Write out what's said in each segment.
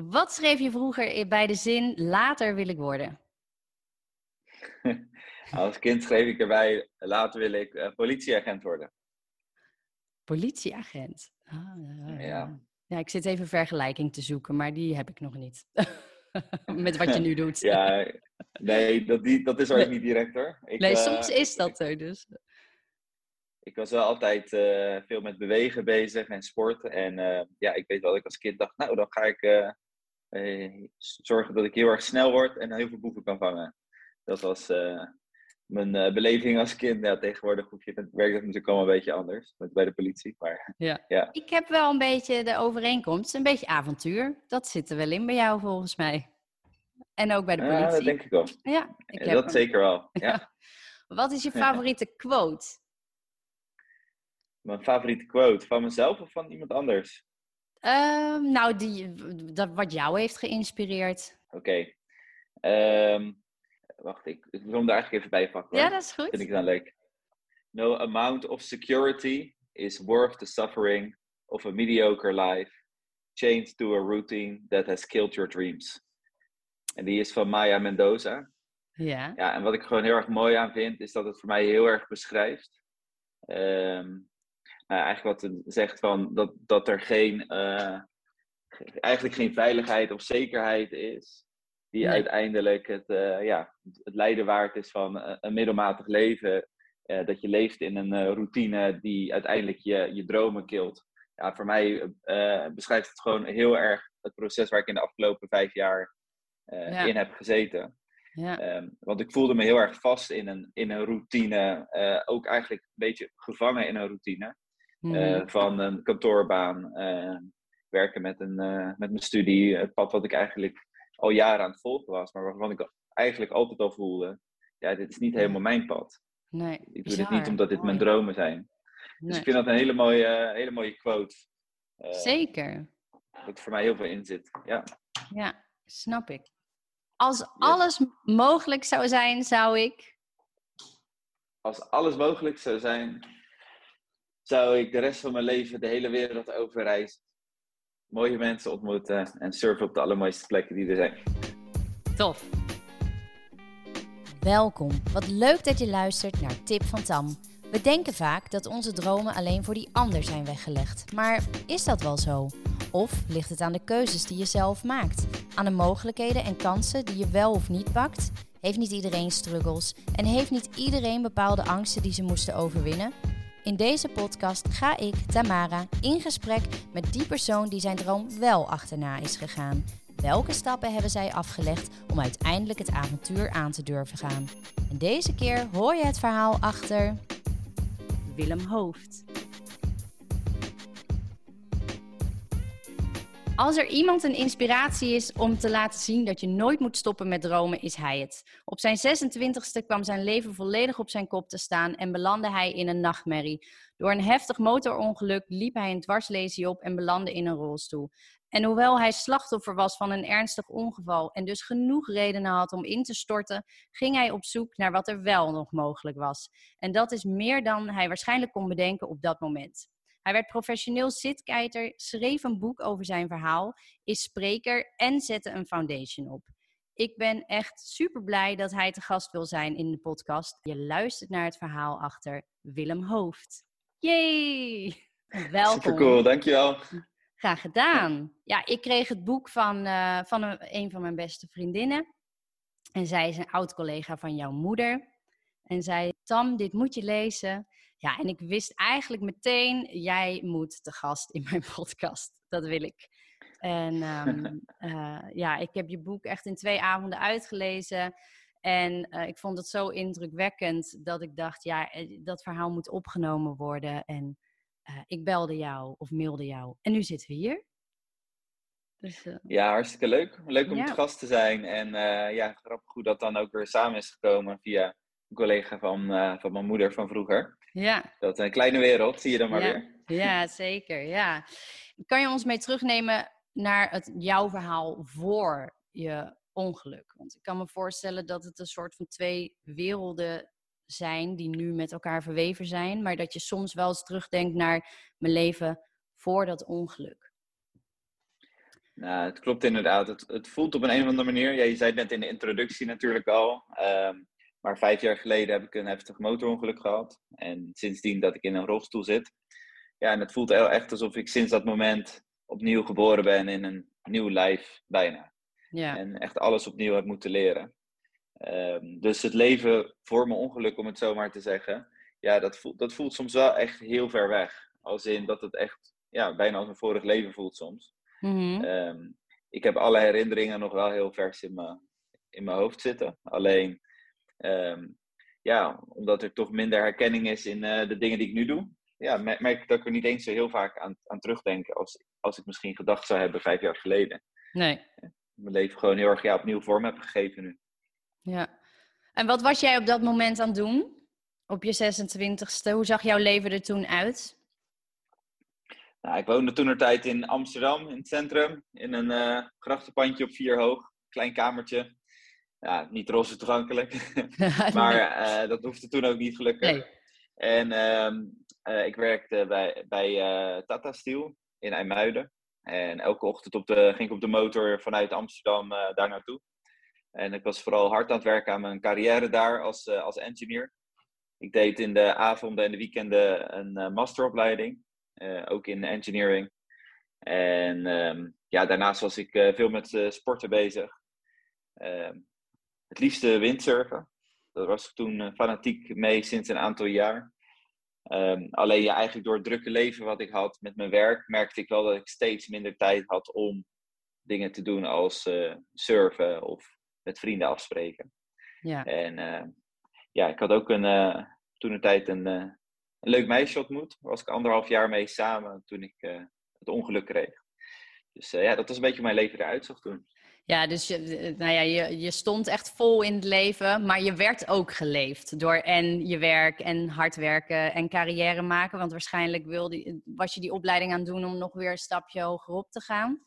Wat schreef je vroeger bij de zin later wil ik worden? Als kind schreef ik erbij later wil ik uh, politieagent worden. Politieagent? Ah, ja, ja. ja, ik zit even vergelijking te zoeken, maar die heb ik nog niet. Met wat je nu doet. ja, nee, dat, die, dat is ook niet direct hoor. Ik, nee, soms uh, is dat er dus. Ik was wel altijd uh, veel met bewegen bezig en sporten. En uh, ja, ik weet wel dat ik als kind dacht, nou dan ga ik zorgen dat ik heel erg snel word en heel veel boeven kan vangen. Dat was mijn uh, beleving als kind. Ja, tegenwoordig hoef je, het werkt dat natuurlijk allemaal een beetje anders met, bij de politie. Maar, ja. ja. Ik heb wel een beetje de overeenkomst, een beetje avontuur. Dat zit er wel in bij jou volgens mij. En ook bij de politie. Ja, dat denk ik wel. Ja, ik heb dat zeker wel. Ja. Wat is je favoriete quote? Mijn favoriete quote van mezelf of van iemand anders? Um, nou, die, dat, wat jou heeft geïnspireerd. Oké. Okay. Ehm, wacht, ik, ik wil hem daar eigenlijk even bij pakken. Ja, dat is goed. Vind ik dan leuk. No amount of security is worth the suffering of a mediocre life, chained to a routine that has killed your dreams. En die is van Maya Mendoza. Ja. Ja, en wat ik gewoon heel erg mooi aan vind, is dat het voor mij heel erg beschrijft. Um, nou, eigenlijk wat zegt van dat, dat er geen, uh, eigenlijk geen veiligheid of zekerheid is die uiteindelijk het, uh, ja, het lijden waard is van uh, een middelmatig leven. Dat je leeft in een routine die uiteindelijk je, je dromen kilt. Ja, voor mij beschrijft het gewoon heel erg het proces waar ik in de afgelopen vijf jaar ja. in heb gezeten. Ja. Um, want ik voelde me heel erg vast in een, in een routine. ook eigenlijk een beetje gevangen in een routine. Mm. van een kantoorbaan, werken met, een, met mijn studie. Het pad wat ik eigenlijk al jaren aan het volgen was, maar waarvan ik eigenlijk altijd al voelde, ja, dit is niet helemaal mijn pad. Nee, ik doe dit niet omdat dit mijn dromen zijn. Dus ik vind dat een hele mooie, hele mooie quote. Zeker. Dat voor mij heel veel in zit. Ja, ja snap ik. Als alles mogelijk zou zijn, zou ik. Als alles mogelijk zou zijn, zou ik de rest van mijn leven de hele wereld overreizen mooie mensen ontmoeten en surfen op de allermooiste plekken die er zijn. Tof. Welkom. Wat leuk dat je luistert naar Tip van Tam. We denken vaak dat onze dromen alleen voor die ander zijn weggelegd. Maar is dat wel zo? Of ligt het aan de keuzes die je zelf maakt? Aan de mogelijkheden en kansen die je wel of niet pakt? Heeft niet iedereen struggles? En heeft niet iedereen bepaalde angsten die ze moesten overwinnen? In deze podcast ga ik, Tamara, in gesprek met die persoon die zijn droom wel achterna is gegaan. Welke stappen hebben zij afgelegd om uiteindelijk het avontuur aan te durven gaan? En deze keer hoor je het verhaal achter Willem Hoofd. Als er iemand een inspiratie is om te laten zien dat je nooit moet stoppen met dromen, is hij het. Op zijn 26e kwam zijn leven volledig op zijn kop te staan en belandde hij in een nachtmerrie. Door een heftig motorongeluk liep hij een dwarslesie op en belandde in een rolstoel. En hoewel hij slachtoffer was van een ernstig ongeval en dus genoeg redenen had om in te storten, ging hij op zoek naar wat er wel nog mogelijk was. En dat is meer dan hij waarschijnlijk kon bedenken op dat moment. Hij werd professioneel zitkijter, schreef een boek over zijn verhaal, is spreker en zette een foundation op. Ik ben echt super blij dat hij te gast wil zijn in de podcast. Je luistert naar het verhaal achter Willem Hoofd. Yay! Welkom. Super cool, dankjewel. Graag gedaan. Ja, ik kreeg het boek van, uh, van een, een van mijn beste vriendinnen. En zij is een oud collega van jouw moeder. En zei: Tam, dit moet je lezen. Ja, en ik wist eigenlijk meteen, jij moet te gast in mijn podcast. Dat wil ik. En um, uh, ja, ik heb je boek echt in twee avonden uitgelezen. En uh, ik vond het zo indrukwekkend dat ik dacht, ja, eh, dat verhaal moet opgenomen worden. En uh, ik belde jou of mailde jou. En nu zitten we hier. Dus, uh... Ja, hartstikke leuk. Leuk om ja. te gast te zijn. En ja, grappig hoe dat dan ook weer samen is gekomen via een collega van, van mijn moeder van vroeger. Ja. Dat een kleine wereld, zie je dan maar ja. weer. Ja, zeker. Ja. Kan je ons mee terugnemen naar het, jouw verhaal voor je ongeluk? Want ik kan me voorstellen dat het een soort van twee werelden zijn die nu met elkaar verweven zijn, maar dat je soms wel eens terugdenkt naar mijn leven voor dat ongeluk. Nou, het klopt inderdaad. Het, het voelt op een, een of andere manier. Ja, je zei het net in de introductie natuurlijk al. Ehm, maar vijf jaar geleden heb ik een heftig motorongeluk gehad. En sindsdien dat ik in een rolstoel zit. Ja, en het voelt echt alsof ik sinds dat moment opnieuw geboren ben in een nieuw lijf, bijna. Ja. En echt alles opnieuw heb moeten leren. Ehm, dus het leven voor mijn ongeluk, om het zo maar te zeggen, ja, dat voelt, dat voelt soms wel echt heel ver weg. Als in dat het echt ja, bijna als een vorig leven voelt soms. Mhm. Ehm, ik heb alle herinneringen nog wel heel vers in mijn, in mijn hoofd zitten. Alleen, ehm, ja, omdat er toch minder herkenning is in uh, de dingen die ik nu doe, ja, merk ik dat ik er niet eens zo heel vaak aan, aan terugdenk als, als ik misschien gedacht zou hebben vijf jaar geleden. Nee. Mijn leven gewoon heel erg ja, opnieuw vorm heb gegeven nu. Ja. En wat was jij op dat moment aan het doen? Op je 26ste? Hoe zag jouw leven er toen uit? Nou, ik woonde toen tijd in Amsterdam, in het centrum. In een uh, grachtenpandje op vier hoog. Klein kamertje. Ja, niet roze toegankelijk. maar uh, dat hoefde toen ook niet gelukkig. Nee. En uh, uh, ik werkte bij, bij Tata Steel in IJmuiden. En elke ochtend op de, ging ik op de motor vanuit Amsterdam daar naartoe. En ik was vooral hard aan het werken aan mijn carrière daar als, als engineer. Ik deed in de avonden en de weekenden een masteropleiding. Eh, ook in engineering. En ehm, ja, daarnaast was ik eh, veel met eh, sporten bezig. Ehm, het liefste windsurfen. Daar was ik toen fanatiek mee sinds een aantal jaar. Um, alleen ja, eigenlijk door het drukke leven wat ik had met mijn werk, merkte ik wel dat ik steeds minder tijd had om dingen te doen als surfen of met vrienden afspreken. Ja. En ja, ik had ook een, toen een tijd een, een leuk meisje ontmoet. Daar was ik anderhalf jaar mee samen toen ik het ongeluk kreeg. Dus ja, dat was een beetje hoe mijn leven eruit zag toen. Ja, dus je, eh, nou ja, je, je stond echt vol in het leven, maar je werd ook geleefd door en je werk en hard werken en carrière maken. Want waarschijnlijk wilde, was je die opleiding aan het doen om nog weer een stapje hoger op te gaan.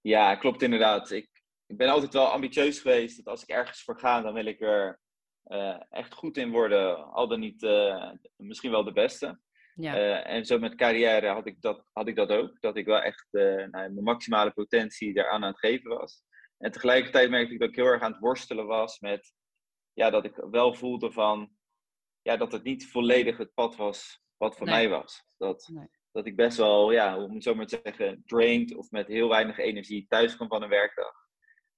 Ja, klopt inderdaad. Ik, ik ben altijd wel ambitieus geweest. Dat als ik ergens voor ga, dan wil ik er uh, echt goed in worden, al dan niet uh, misschien wel de beste. Ja. Uh, en zo met carrière had ik, dat, had ik dat ook. Dat ik wel echt nou, mijn maximale potentie daaraan aan het geven was. En tegelijkertijd merkte ik dat ik heel erg aan het worstelen was met ja, dat ik wel voelde van ja, dat het niet volledig het pad was wat voor mij was. Dat, dat ik best wel, ja, om het zo maar te zeggen, drained of met heel weinig energie thuis kwam van een werkdag.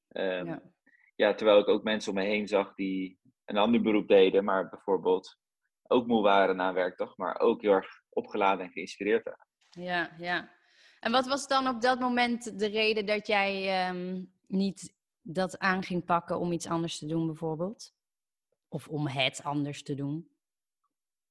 Um, ja. ja. terwijl ik ook mensen om me heen zag die een ander beroep deden, maar bijvoorbeeld ook moe waren na een werkdag, maar ook heel erg opgeladen en geïnspireerd waren. Ja, ja. En wat was dan op dat moment de reden dat jij um, niet dat aan ging pakken om iets anders te doen, bijvoorbeeld? Of om het anders te doen?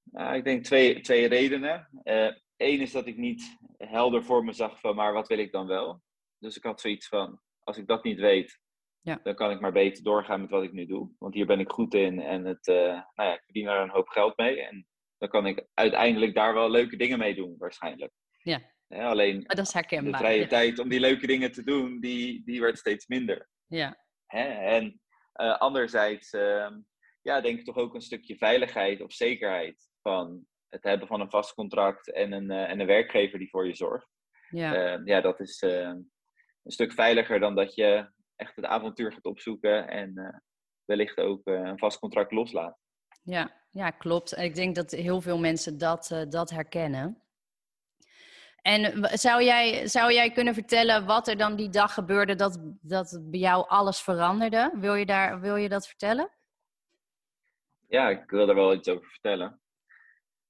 Nou, ik denk twee, twee redenen. Eén eh, is dat ik niet helder voor me zag van, maar wat wil ik dan wel? Dus ik had zoiets van, als ik dat niet weet, ja. Dan kan ik maar beter doorgaan met wat ik nu doe. Want hier ben ik goed in en het, uh, nou ja, ik verdien er een hoop geld mee. En dan kan ik uiteindelijk daar wel leuke dingen mee doen, waarschijnlijk. Ja. alleen dat is herkenbaar. de vrije tijd om die leuke dingen te doen, die, die werd steeds minder. Ja. Hè? En uh, anderzijds, uh, ja, denk ik toch ook een stukje veiligheid of zekerheid van het hebben van een vast contract en een, uh, en een werkgever die voor je zorgt. Ja, ehm, ja dat is een stuk veiliger dan dat je echt het avontuur gaat opzoeken en uh, wellicht ook uh, een vast contract loslaat. Ja, ja, klopt. Ik denk dat heel veel mensen dat, uh, dat herkennen. En zou jij, zou jij kunnen vertellen wat er dan die dag gebeurde dat, dat bij jou alles veranderde? Wil je, daar, wil je dat vertellen? Ja, ik wil er wel iets over vertellen.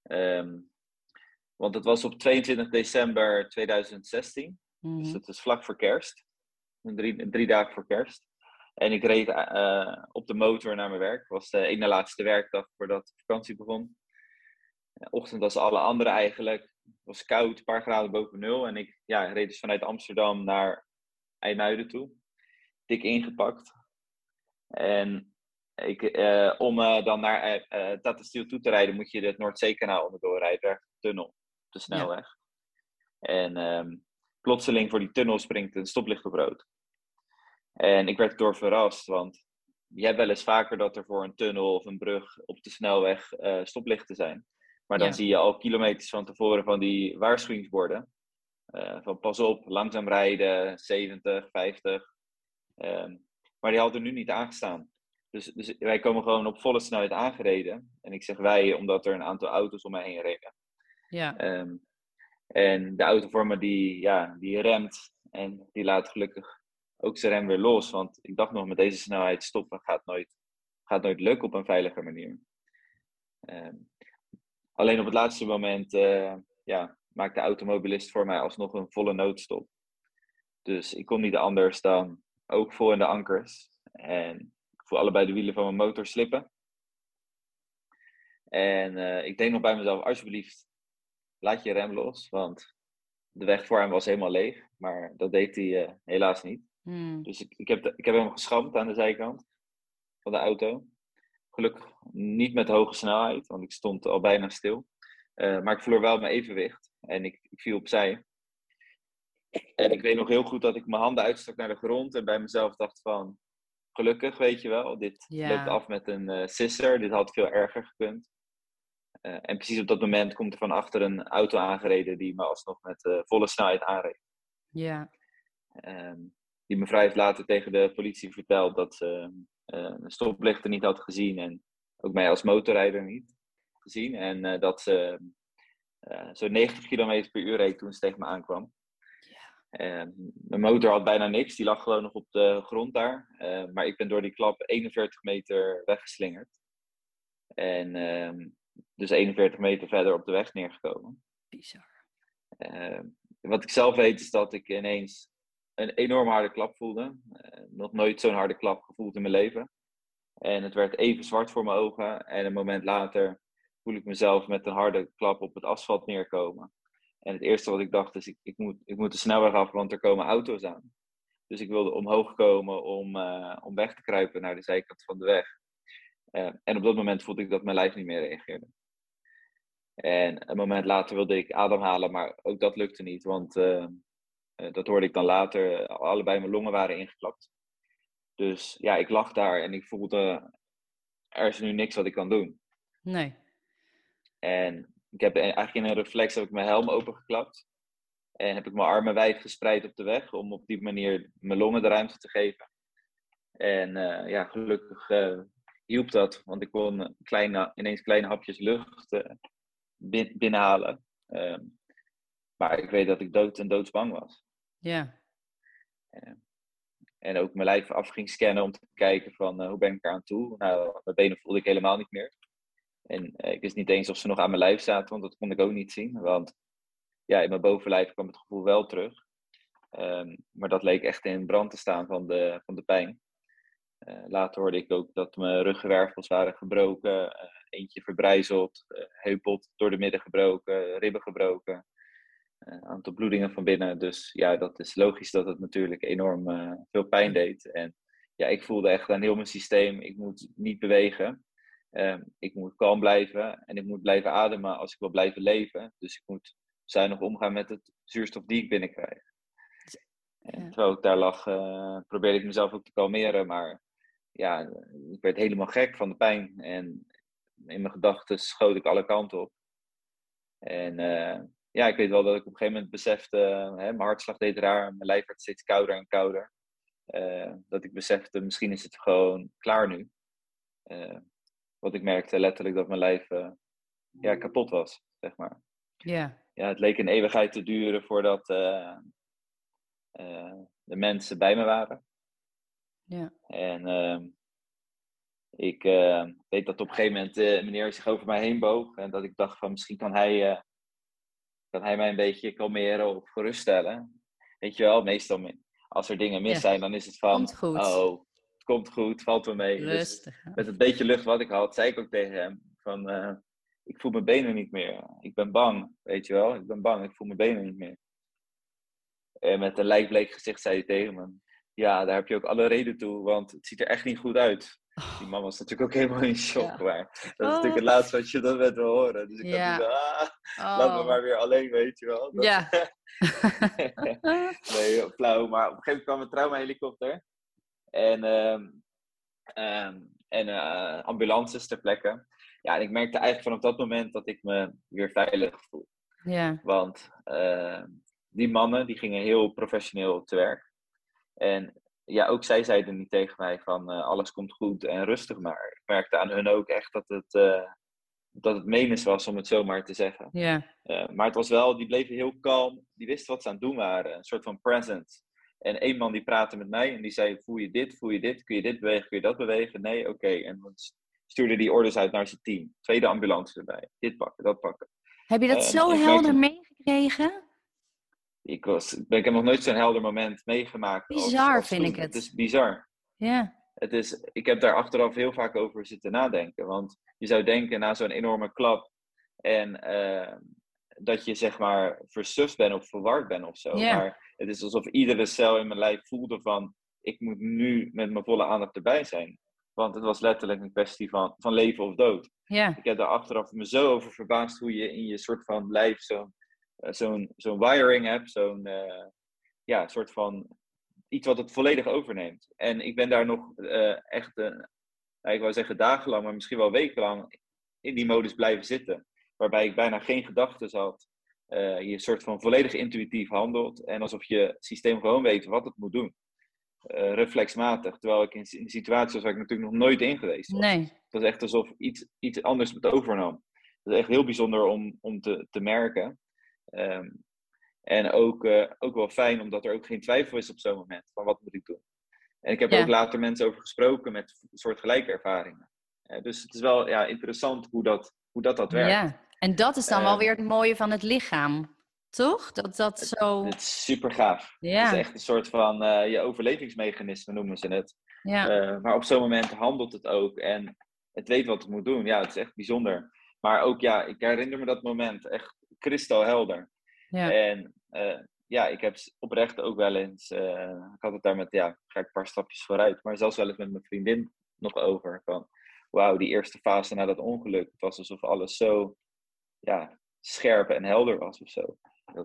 Um, want het was op 22 december 2016. Mm -hmm. Dus het is vlak voor kerst drie, drie dagen voor kerst. En ik reed uh, op de motor naar mijn werk. Het was de ene laatste werkdag voordat de vakantie begon. De ochtend als alle anderen eigenlijk. Het was koud, een paar graden boven nul. En ik ja, reed dus vanuit Amsterdam naar IJmuiden toe. Dik ingepakt. En ik, uh, om uh, dan naar uh, Tata Steel toe te rijden, moet je het Noordzeekanaal onderdoor rijden. De tunnel, de snelweg. Ja. En um, plotseling voor die tunnel springt een stoplicht op rood. En ik werd door verrast, want je hebt wel eens vaker dat er voor een tunnel of een brug op de snelweg uh, stoplichten zijn. Maar dan zie je al kilometers van tevoren van die waarschuwingsborden. Uh, van pas op, langzaam rijden, 70, 50. Um, maar die had er nu niet aangestaan. Dus, dus wij komen gewoon op volle snelheid aangereden. En ik zeg wij, omdat er een aantal auto's om mij heen reden. Ja. Um, en de auto voor me die, ja, die remt en die laat gelukkig ook zijn rem weer los. Want ik dacht nog, met deze snelheid stoppen gaat nooit, gaat nooit lukken op een veilige manier. Um, alleen op het laatste moment uh, ja, maakt de automobilist voor mij alsnog een volle noodstop. Dus ik kon niet anders dan ook vol in de ankers. En ik voel allebei de wielen van mijn motor slippen. En uh, ik denk nog bij mezelf, alsjeblieft, laat je rem los. Want de weg voor hem was helemaal leeg. Maar dat deed hij uh, helaas niet. Hmm. Dus ik, ik, heb de, ik heb hem geschampt aan de zijkant van de auto. Gelukkig niet met hoge snelheid, want ik stond al bijna stil. Uh, maar ik verloor wel mijn evenwicht en ik, ik viel opzij. En ik weet nog heel goed dat ik mijn handen uitstak naar de grond en bij mezelf dacht van... Gelukkig, weet je wel, dit Ja. loopt af met een uh, sisser. Dit had veel erger gekund. Uh, en precies op dat moment komt er van achter een auto aangereden die me alsnog met volle snelheid aanreed. Ja. Um, die mevrouw heeft later tegen de politie verteld dat ze uh, de stoplichten niet had gezien en ook mij als motorrijder niet gezien. En uh, dat ze uh, zo'n 90 km per uur reed toen ze tegen me aankwam. Ja. mijn motor had bijna niks, die lag gewoon nog op de grond daar. maar ik ben door die klap 41 meter weggeslingerd. En ehm, dus 41 meter verder op de weg neergekomen. Bizar. wat ik zelf weet is dat ik ineens een enorm harde klap voelde. Uh, nog nooit zo'n harde klap gevoeld in mijn leven. En het werd even zwart voor mijn ogen. En een moment later voel ik mezelf met een harde klap op het asfalt neerkomen. En het eerste wat ik dacht is, ik, ik, moet, ik moet de snelweg af, want er komen auto's aan. Dus ik wilde omhoog komen om, uh, om weg te kruipen naar de zijkant van de weg. Uh, en op dat moment voelde ik dat mijn lijf niet meer reageerde. En een moment later wilde ik ademhalen, maar ook dat lukte niet, want dat hoorde ik dan later. Allebei mijn longen waren ingeklapt. Dus ja, ik lag daar en ik voelde, er is nu niks wat ik kan doen. Nee. En ik heb eigenlijk in een reflex heb ik mijn helm opengeklapt. En heb ik mijn armen wijd gespreid op de weg om op die manier mijn longen de ruimte te geven. En uh, ja, gelukkig uh, hielp dat, want ik kon kleine, ineens kleine hapjes lucht uh, bin binnenhalen. Um, maar ik weet dat ik dood en doodsbang was. Ja. En ook mijn lijf af ging scannen om te kijken van hoe ben ik eraan toe. Nou, mijn benen voelde ik helemaal niet meer. En ik wist niet eens of ze nog aan mijn lijf zaten, want dat kon ik ook niet zien. Want ja, in mijn bovenlijf kwam het gevoel wel terug. Um, maar dat leek echt in brand te staan van de, van de pijn. Later hoorde ik ook dat mijn ruggenwervels waren gebroken. Eentje verbrijzeld, uh, door de midden gebroken, ribben gebroken. Een aantal bloedingen van binnen. Dus ja, dat is logisch dat het natuurlijk enorm veel pijn deed. En ja, ik voelde echt aan heel mijn systeem, ik moet niet bewegen. Ehm, ik moet kalm blijven en ik moet blijven ademen als ik wil blijven leven. Dus ik moet zuinig omgaan met het zuurstof die ik binnenkrijg. En ja. terwijl ik daar lag, uh, probeerde ik mezelf ook te kalmeren. Maar ja, ik werd helemaal gek van de pijn. En in mijn gedachten schoot ik alle kanten op. En ja, ik weet wel dat ik op een gegeven moment besefte, hè, mijn hartslag deed raar, mijn lijf werd steeds kouder en kouder. Uh, dat ik besefte, misschien is het gewoon klaar nu. want ik merkte letterlijk dat mijn lijf ja, kapot was, zeg maar. Ja. Ja, het leek een eeuwigheid te duren voordat uh, uh, de mensen bij me waren. Ja. En uh, ik uh, weet dat op een gegeven moment meneer zich over mij heen boog. En dat ik dacht van misschien kan hij, kan hij mij een beetje kalmeren of geruststellen. Weet je wel, meestal als er dingen mis Ja. zijn, dan is het van... Komt goed. Oh, het komt goed, valt wel mee. Dus Rustig. met het beetje lucht wat ik had, zei ik ook tegen hem van... eh, ik voel mijn benen niet meer. Ik ben bang, weet je wel. Ik ben bang, ik voel mijn benen niet meer. En met een lijkbleek gezicht zei hij tegen me... Ja, daar heb je ook alle reden toe, want het ziet er echt niet goed uit. Die man was natuurlijk ook helemaal in shock. Ja. Maar dat is Oh. natuurlijk het laatste wat je dan bent wil horen. Dus ik Ja. zo, ah, laat me Oh. maar weer alleen, weet je wel. Dat- Ja. nee, flauw. Maar op een gegeven moment kwam een traumahelikopter. En, ehm ehm en eh, ambulances ter plekke. Ja, en ik merkte eigenlijk vanaf dat moment dat ik me weer veilig voel. ja. Want eh, die mannen die gingen heel professioneel te werk. En ja, ook zij zeiden niet tegen mij van uh, alles komt goed en rustig maar. Ik merkte aan hun ook echt dat het, uh, dat het menens was, om het zomaar te zeggen. Ja. Uh, maar het was wel, die bleven heel kalm, die wisten wat ze aan het doen waren. Een soort van presence. En één man die praatte met mij en die zei, voel je dit, voel je dit, kun je dit bewegen, kun je dat bewegen? Nee, oké. En dan stuurde die orders uit naar zijn team. Tweede ambulance erbij. Dit pakken, dat pakken. Heb je dat zo helder meegekregen? Ik, was, ik heb nog nooit zo'n helder moment meegemaakt. Bizar als, vind ik het. Het is bizar. Ja. Het is, ik heb daar achteraf heel vaak over zitten nadenken. Want je zou denken na zo'n enorme klap en uh, dat je zeg maar versust bent of verward bent of zo. Maar het is alsof iedere cel in mijn lijf voelde van ik moet nu met mijn volle aandacht erbij zijn. Want het was letterlijk een kwestie van, van leven of dood. Ja. Ik heb daar achteraf me zo over verbaasd hoe je in je soort van lijf zo'n zo'n zo'n wiring heb, zo'n uh, ja, soort van iets wat het volledig overneemt. En ik ben daar nog uh, echt, ik wou zeggen dagenlang, maar misschien wel wekenlang in die modus blijven zitten. Waarbij ik bijna geen gedachten had. je soort van volledig intuïtief handelt en alsof je systeem gewoon weet wat het moet doen. reflexmatig, terwijl ik in, in situaties was waar ik natuurlijk nog nooit in geweest was. Nee. Het was echt alsof iets, iets anders het overnam. Dat is echt heel bijzonder om, om te, te merken. Um, en ook, uh, ook wel fijn, omdat er ook geen twijfel is op zo'n moment van wat moet ik doen. En ik heb Ja. ook later mensen over gesproken met soortgelijke ervaringen. Uh, dus het is wel ja, interessant hoe dat, hoe dat, dat werkt. Ja. En dat is dan wel Ehm. weer het mooie van het lichaam. Toch? Dat dat zo... Het is super gaaf. Ja. Het is echt een soort van uh, je overlevingsmechanisme noemen ze het. Ja. Maar op zo'n moment handelt het ook en het weet wat het moet doen. Ja, het is echt bijzonder. Maar ook ja, ik herinner me dat moment echt kristalhelder. Ja. En uh, ja, ik heb oprecht ook wel eens, uh, ik had het daar met, ja, ga ik een paar stapjes vooruit, maar zelfs wel eens met mijn vriendin nog over. Van, wauw, die eerste fase na dat ongeluk, het was alsof alles zo, ja, scherp en helder was of zo. Dat,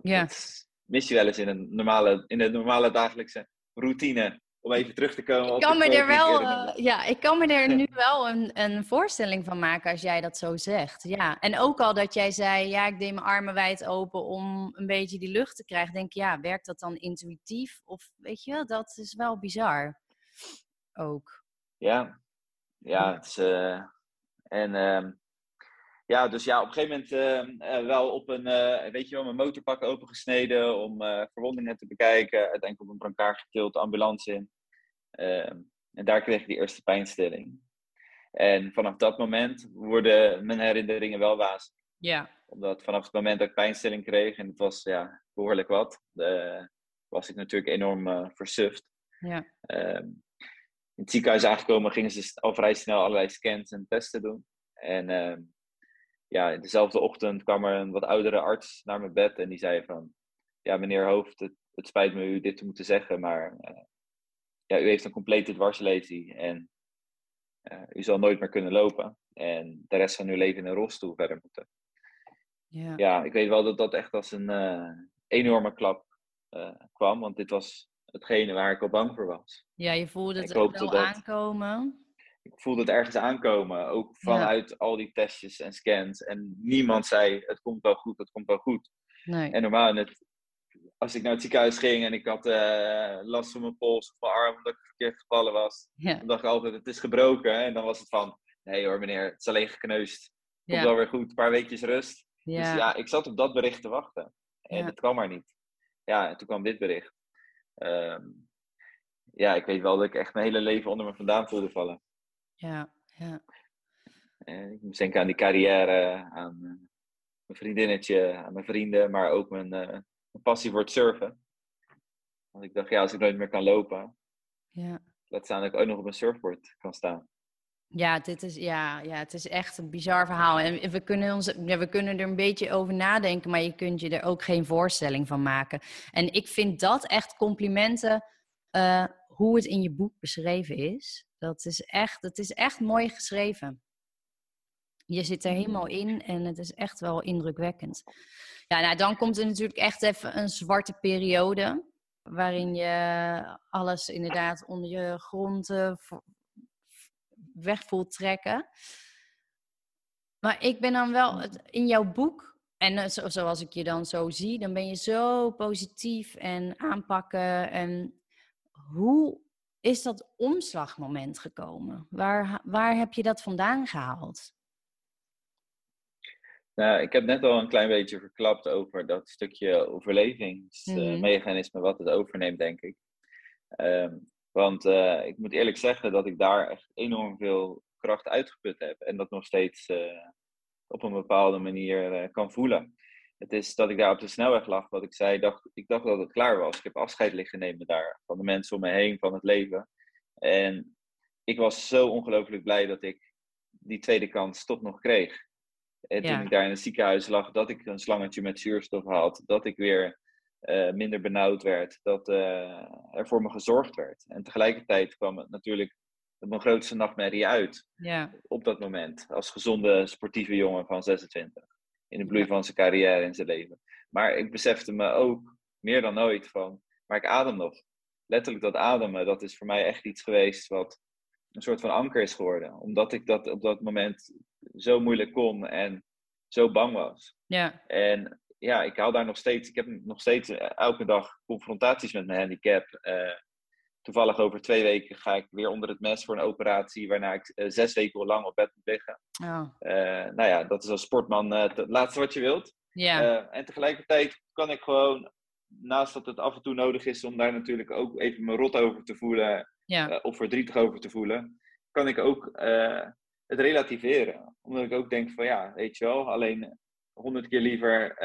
mis je wel eens in een normale, in de normale dagelijkse routine. Om even terug te komen Ik op kan de me er die ik wel, eh, ja, ik kan me er nu wel een, een voorstelling van maken als jij dat zo zegt. Ja, en ook al dat jij zei, ja, ik deed mijn armen wijd open om een beetje die lucht te krijgen. Denk ja, werkt dat dan intuïtief? Of weet je, dat is wel bizar. Ook. Ja, ja, het is, eh, en ehm, ja, dus ja, op een gegeven moment eh, eh, wel op een, eh, weet je wel, mijn motorpak opengesneden om eh, verwondingen te bekijken. Uiteindelijk op een brancard getild, de ambulance in. Ehm, en daar kreeg ik die eerste pijnstilling. En vanaf dat moment worden mijn herinneringen wel wazig. Ja. Omdat vanaf het moment dat ik pijnstilling kreeg, en het was ja, behoorlijk wat, was ik natuurlijk enorm versuft. Ja. Ehm, in het ziekenhuis aangekomen gingen ze al vrij snel allerlei scans en testen doen. En ehm, ja, dezelfde ochtend kwam er een wat oudere arts naar mijn bed en die zei van... Ja, meneer Hoofd, het, het spijt me u dit te moeten zeggen, maar eh, ja, u heeft een complete dwarslesie en eh, u zal nooit meer kunnen lopen. En de rest van uw leven in een rolstoel verder moeten. Ja. Ja, ik weet wel dat dat echt als een eh, enorme klap kwam, want dit was hetgene waar ik al bang voor was. Ja, je voelde het wel dat- aankomen. Ik voelde het ergens aankomen. Ook vanuit al die testjes en scans. En niemand zei, het komt wel goed, het komt wel goed. Nee. En normaal, in het, als ik naar het ziekenhuis ging en ik had eh, last van mijn pols of mijn arm, omdat ik verkeerd gevallen was. Ja. Dan dacht ik altijd, het is gebroken. En dan was het van, nee hoor meneer, het is alleen gekneusd. Komt Ja. wel weer goed, een paar weekjes rust. Ja. Dus ja, ik zat op dat bericht te wachten. En het kwam maar niet. Ja, en toen kwam dit bericht. Ehm, ja, ik weet wel dat ik echt mijn hele leven onder me vandaan voelde vallen. Ja. ja. Eh, ik moest denken aan die carrière, aan eh, mijn vriendinnetje, aan mijn vrienden, maar ook mijn, eh, mijn passie voor het surfen. Want ik dacht, ja, als ik nooit meer kan lopen, ja. laat staan dat ik ook nog op een surfboard kan staan. Ja, dit is, ja, ja, het is echt een bizar verhaal. En we kunnen, ons, ja, we kunnen er een beetje over nadenken, maar je kunt je er ook geen voorstelling van maken. En ik vind dat echt complimenten hoe het in je boek beschreven is. Dat is echt, het is echt mooi geschreven. Je zit er helemaal in en het is echt wel indrukwekkend. Ja, nou, dan komt er natuurlijk echt even een zwarte periode. Waarin je alles inderdaad onder je grond weg voelt trekken. Maar ik ben dan wel, in jouw boek En eh, zo- zoals ik je dan zo zie, dan ben je zo positief en aanpakken. En hoe is dat omslagmoment gekomen? Waar, waar heb je dat vandaan gehaald? Nou, ik heb net al een klein beetje verklapt over dat stukje Mhm. overlevingsmechanisme wat het overneemt, denk ik. Ehm, want eh, ik moet eerlijk zeggen dat ik daar echt enorm veel kracht uitgeput heb. En dat nog steeds eh, op een bepaalde manier eh, kan voelen. Het is dat ik daar op de snelweg lag, wat ik zei. Dacht, ik dacht dat het klaar was. Ik heb afscheid liggen nemen daar. Van de mensen om me heen, van het leven. En ik was zo ongelooflijk blij dat ik die tweede kans toch nog kreeg. En toen ik daar in het ziekenhuis lag, dat ik een slangetje met zuurstof had. Dat ik weer eh, minder benauwd werd. Dat eh, er voor me gezorgd werd. En tegelijkertijd kwam het natuurlijk mijn grootste nachtmerrie uit Ja, op dat moment. Als gezonde sportieve jongen van 26. In de bloei van zijn carrière en zijn leven. Maar ik besefte me ook meer dan ooit van, maar ik adem nog. Letterlijk dat ademen, dat is voor mij echt iets geweest wat een soort van anker is geworden. Omdat ik dat op dat moment zo moeilijk kon en zo bang was. ja, En ja, ik haal daar nog steeds, ik heb nog steeds eh, elke dag confrontaties met mijn handicap. Eh, toevallig over twee weken ga ik weer onder het mes voor een operatie, waarna ik eh, zes weken lang op bed moet liggen. oh, Eh, nou ja, dat is als sportman eh, het laatste wat je wilt. ja, en tegelijkertijd kan ik gewoon, naast dat het af en toe nodig is om daar natuurlijk ook even mijn rot over te voelen, ja, of verdrietig over te voelen, kan ik ook het relativeren. Omdat ik ook denk van ja, weet je wel, alleen honderd keer liever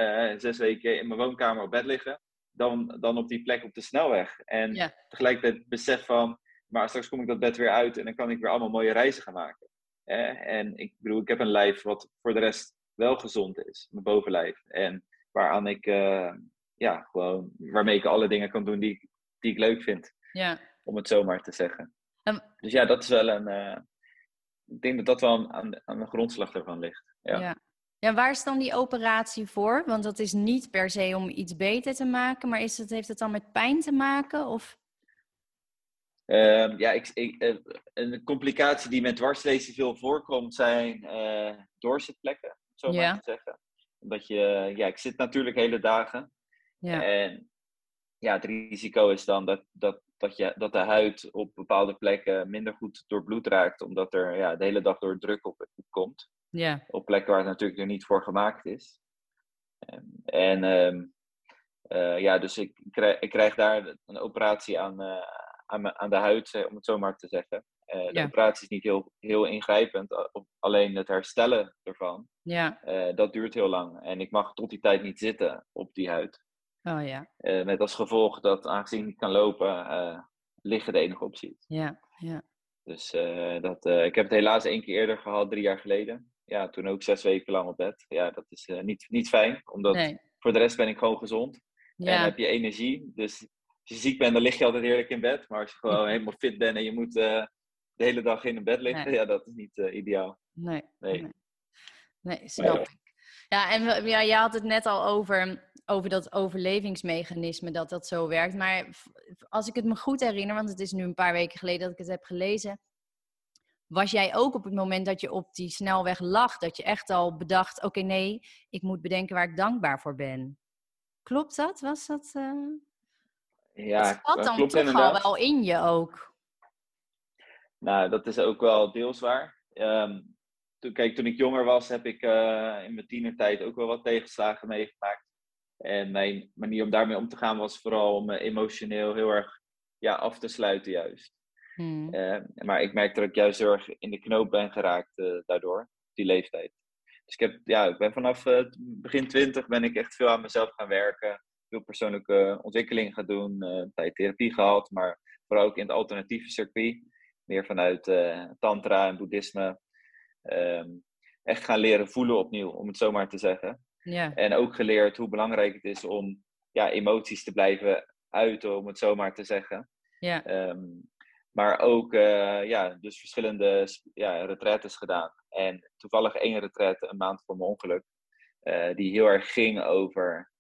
zes weken in mijn woonkamer op bed liggen, dan, dan op die plek op de snelweg. En Ja. tegelijkertijd besef van, maar straks kom ik dat bed weer uit en dan kan ik weer allemaal mooie reizen gaan maken. Eh, en ik bedoel, ik heb een lijf wat voor de rest wel gezond is, mijn bovenlijf. En waaraan ik, eh, ja, gewoon, waarmee ik alle dingen kan doen die, ik- die ik leuk vind ja. om het zomaar te zeggen. En- Dus ja, dat is wel een. eh, ik denk dat dat wel aan, de- aan de grondslag ervan ligt. Ja. Ja. Ja. waar is dan die operatie voor? Want dat is niet per se om iets beter te maken, maar is het, heeft het dan met pijn te maken? Of... Ehm, ja, ik, ik, eh, een complicatie die met dwarslezen veel voorkomt zijn eh doorzitplekken, om het zo Ja. maar te zeggen. Omdat je, ja, ik zit natuurlijk hele dagen. Ja, En ja, het risico is dan dat, dat, dat, je, dat de huid op bepaalde plekken minder goed doorbloed raakt, omdat er ja, de hele dag door druk op, op komt. Ja, op plekken waar het natuurlijk er niet voor gemaakt is. Ehm, En ehm, eh, ja, dus ik krijg, ik krijg daar een operatie aan, eh, aan, aan de huid, eh, om het zo maar te zeggen. De Ja. operatie is niet heel, heel ingrijpend, alleen het herstellen ervan, ja. dat duurt heel lang. En ik mag tot die tijd niet zitten op die huid. Oh ja, met als gevolg dat, aangezien ik niet kan lopen, liggen de enige optie ja, ja. Dus dat, ik heb het helaas één keer eerder gehad, drie jaar geleden. Ja, toen ook zes weken lang op bed. Ja, dat is eh, niet, niet fijn, omdat Nee, voor de rest ben ik gewoon gezond. En heb je energie. Dus als je ziek bent, dan lig je altijd heerlijk in bed. Maar als je gewoon helemaal fit bent en je moet eh, de hele dag in een bed liggen, Nee. ja, dat is niet eh, ideaal. nee, Nee. nee. Nee, snap ik. Ja, en ja, je had het net al over, over dat overlevingsmechanisme, dat dat zo werkt. Maar als ik het me goed herinner, want het is nu een paar weken geleden dat ik het heb gelezen, was jij ook op het moment dat je op die snelweg lag, dat je echt al bedacht, oké, nee, ik moet bedenken waar ik dankbaar voor ben. Klopt dat? Was dat? eh Ja, zat dat dan klopt toch inderdaad. al wel in je ook. Nou, dat is ook wel deels waar. Ehm, toen, kijk, toen ik jonger was, heb ik eh, in mijn tienertijd ook wel wat tegenslagen meegemaakt. En mijn manier om daarmee om te gaan was vooral om me emotioneel heel erg ja, af te sluiten juist. Hmm. Eh, maar ik merk dat ik juist heel erg in de knoop ben geraakt eh, daardoor, die leeftijd. Dus ik, heb, ja, ik ben vanaf eh, begin twintig ben ik echt veel aan mezelf gaan werken. Veel persoonlijke ontwikkeling gaan doen, tijd therapie gehad, maar vooral ook in het alternatieve circuit. Meer vanuit tantra en boeddhisme. Ehm, echt gaan leren voelen opnieuw, om het zo maar te zeggen. Ja, En ook geleerd hoe belangrijk het is om ja, emoties te blijven uiten, om het zo maar te zeggen. ja, Ehm, maar ook eh, ja, dus verschillende ja, retretes gedaan. En toevallig één retraite een maand voor mijn ongeluk. eh, die heel erg ging over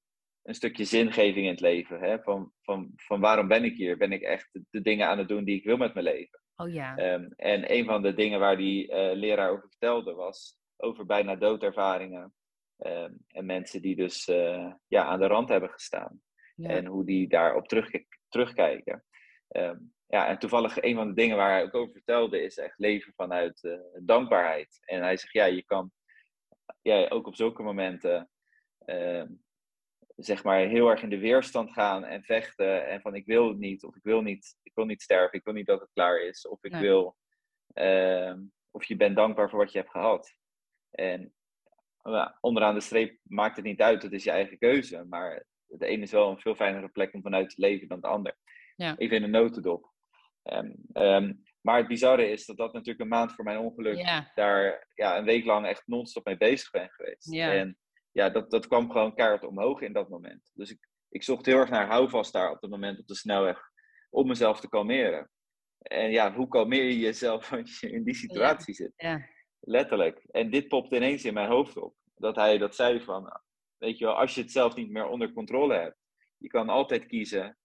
een stukje zingeving in het leven. Hè? Van, van, van waarom ben ik hier? Ben ik echt de, dingen aan het doen die ik wil met mijn leven? oh ja, Ehm, en een van de dingen waar die eh, leraar over vertelde was over bijna doodervaringen. Ehm, en mensen die dus ja, aan de rand hebben gestaan. En hoe die daarop terug, terugkijken. Ehm, ja, en toevallig een van de dingen waar hij ook over vertelde is echt leven vanuit dankbaarheid. En hij zegt, ja, je kan ja, ook op zulke momenten ehm, zeg maar heel erg in de weerstand gaan en vechten. En van ik wil het niet, of ik wil niet, ik wil niet sterven, ik wil niet dat het klaar is. Of ik wil, ehm, of je bent dankbaar voor wat je hebt gehad. En onderaan de streep maakt het niet uit, het is je eigen keuze. Maar de ene is wel een veel fijnere plek om vanuit te leven dan de ander. Ja. Even in een notendop. Um, maar het bizarre is dat dat natuurlijk een maand voor mijn ongeluk daar ja, een week lang echt non-stop mee bezig ben geweest. En ja, dat, dat kwam gewoon keihard omhoog in dat moment. Dus ik, ik zocht heel erg naar houvast daar op dat moment op de snelweg om mezelf te kalmeren. En ja, hoe kalmeer je jezelf als je in die situatie zit? Ja. Letterlijk. En dit popte ineens in mijn hoofd op. Dat hij dat zei van, weet je wel, als je het zelf niet meer onder controle hebt, je kan altijd kiezen,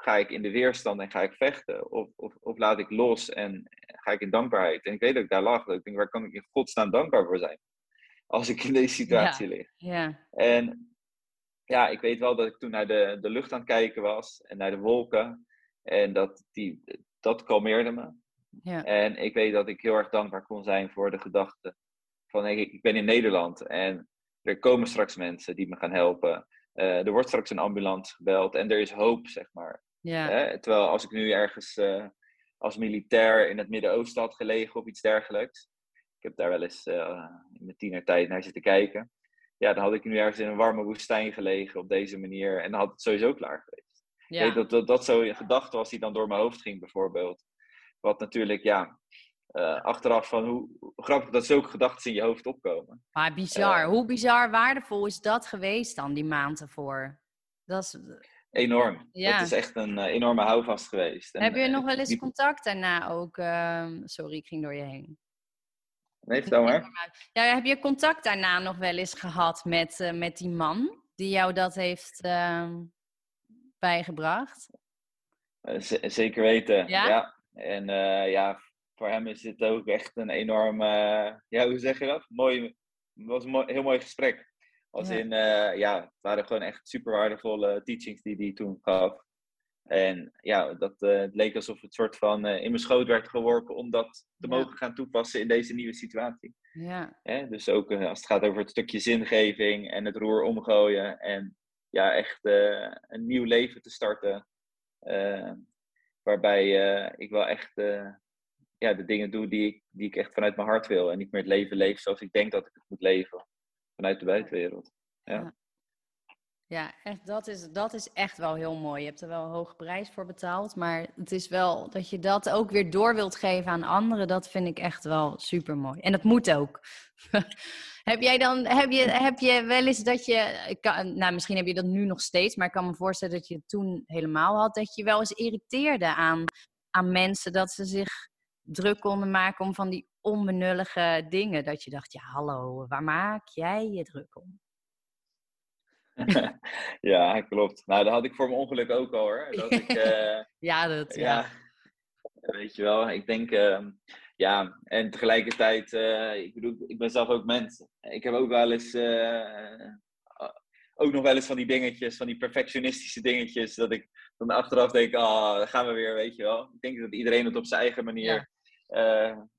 ga ik in de weerstand en ga ik vechten? Of, of, of laat ik los en ga ik in dankbaarheid? En ik weet dat ik daar lag. Dat ik denk, waar kan ik in godsnaam dankbaar voor zijn? als ik in deze situatie lig. Ja. En ja, ik weet wel dat ik toen naar de, de lucht aan het kijken was en naar de wolken. En dat, die, dat kalmeerde me. Ja. En ik weet dat ik heel erg dankbaar kon zijn voor de gedachte van ik, ik ben in Nederland en er komen straks mensen die me gaan helpen. Uh, er wordt straks een ambulance gebeld en er is hoop, zeg maar. Ja. Terwijl als ik nu ergens uh, als militair in het Midden-Oosten had gelegen of iets dergelijks, ik heb daar wel eens uh, in mijn tienertijd naar zitten kijken. Ja, dan had ik nu ergens in een warme woestijn gelegen op deze manier. En dan had het sowieso klaar geweest. Ja. dat, dat dat zo een gedachte was die dan door mijn hoofd ging, bijvoorbeeld. Wat natuurlijk, ja, uh, achteraf van hoe grappig dat zulke gedachten in je hoofd opkomen. Maar bizar. Uh, hoe bizar waardevol is dat geweest dan, die maand ervoor? Dat is... Enorm. Ja. Dat is echt een enorme houvast geweest. Heb je nog wel eens contact daarna ook? Ehm, sorry, ik ging door je heen. Nee, vertel maar. Ja, heb je contact daarna nog wel eens gehad met, uh, met die man die jou dat heeft uh, bijgebracht? Zeker weten, ja. ja. En ja, voor hem is dit ook echt een enorm, ja, hoe zeg je dat? Mooi, het was een mooi, heel mooi gesprek. Als ja. in, ja, het waren gewoon echt super waardevolle teachings die hij toen gaf. En ja, dat uh, het leek alsof het soort van uh, in mijn schoot werd geworpen om dat te mogen gaan toepassen in deze nieuwe situatie. Ja. Dus ook als het gaat over het stukje zingeving en het roer omgooien en ja, echt een nieuw leven te starten. waarbij ik wel echt ja, de dingen doe die ik, die ik echt vanuit mijn hart wil en niet meer het leven leef zoals ik denk dat ik het moet leven vanuit de buitenwereld. ja. Ja, echt, dat, is, dat is echt wel heel mooi. Je hebt er wel een hoge prijs voor betaald. Maar het is wel dat je dat ook weer door wilt geven aan anderen. Dat vind ik echt wel super mooi. En dat moet ook. heb jij dan, heb je, heb je wel eens dat je, kan, nou misschien heb je dat nu nog steeds, maar ik kan me voorstellen dat je het toen helemaal had, dat je wel eens irriteerde aan, aan mensen dat ze zich druk konden maken om van die onbenullige dingen. Dat je dacht, ja hallo, waar maak jij je druk om? ja, klopt. Nou, dat had ik voor mijn ongeluk ook al hoor. Dat ik, uh, ja, dat ja. Weet je wel, ik denk, uh, ja, en tegelijkertijd, uh, ik bedoel, ik ben zelf ook mens. Ik heb ook wel eens, eh, ook nog wel eens van die dingetjes, van die perfectionistische dingetjes, dat ik dan achteraf denk, ah, oh, gaan we weer, weet je wel. Ik denk dat iedereen het op zijn eigen manier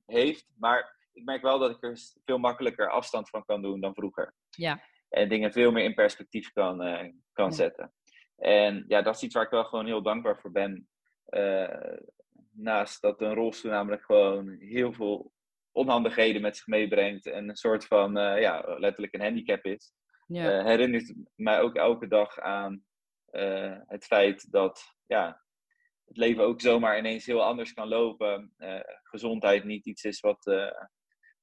heeft, maar ik merk wel dat ik er veel makkelijker afstand van kan doen dan vroeger. Ja en dingen veel meer in perspectief kan, uh, kan zetten. En ja, dat is iets waar ik wel gewoon heel dankbaar voor ben. Uh, naast dat een rolstoel namelijk gewoon heel veel onhandigheden met zich meebrengt en een soort van, ja, letterlijk een handicap is, ja. herinnert mij ook elke dag aan het feit dat, ja, het leven ook zomaar ineens heel anders kan lopen. gezondheid niet iets is wat,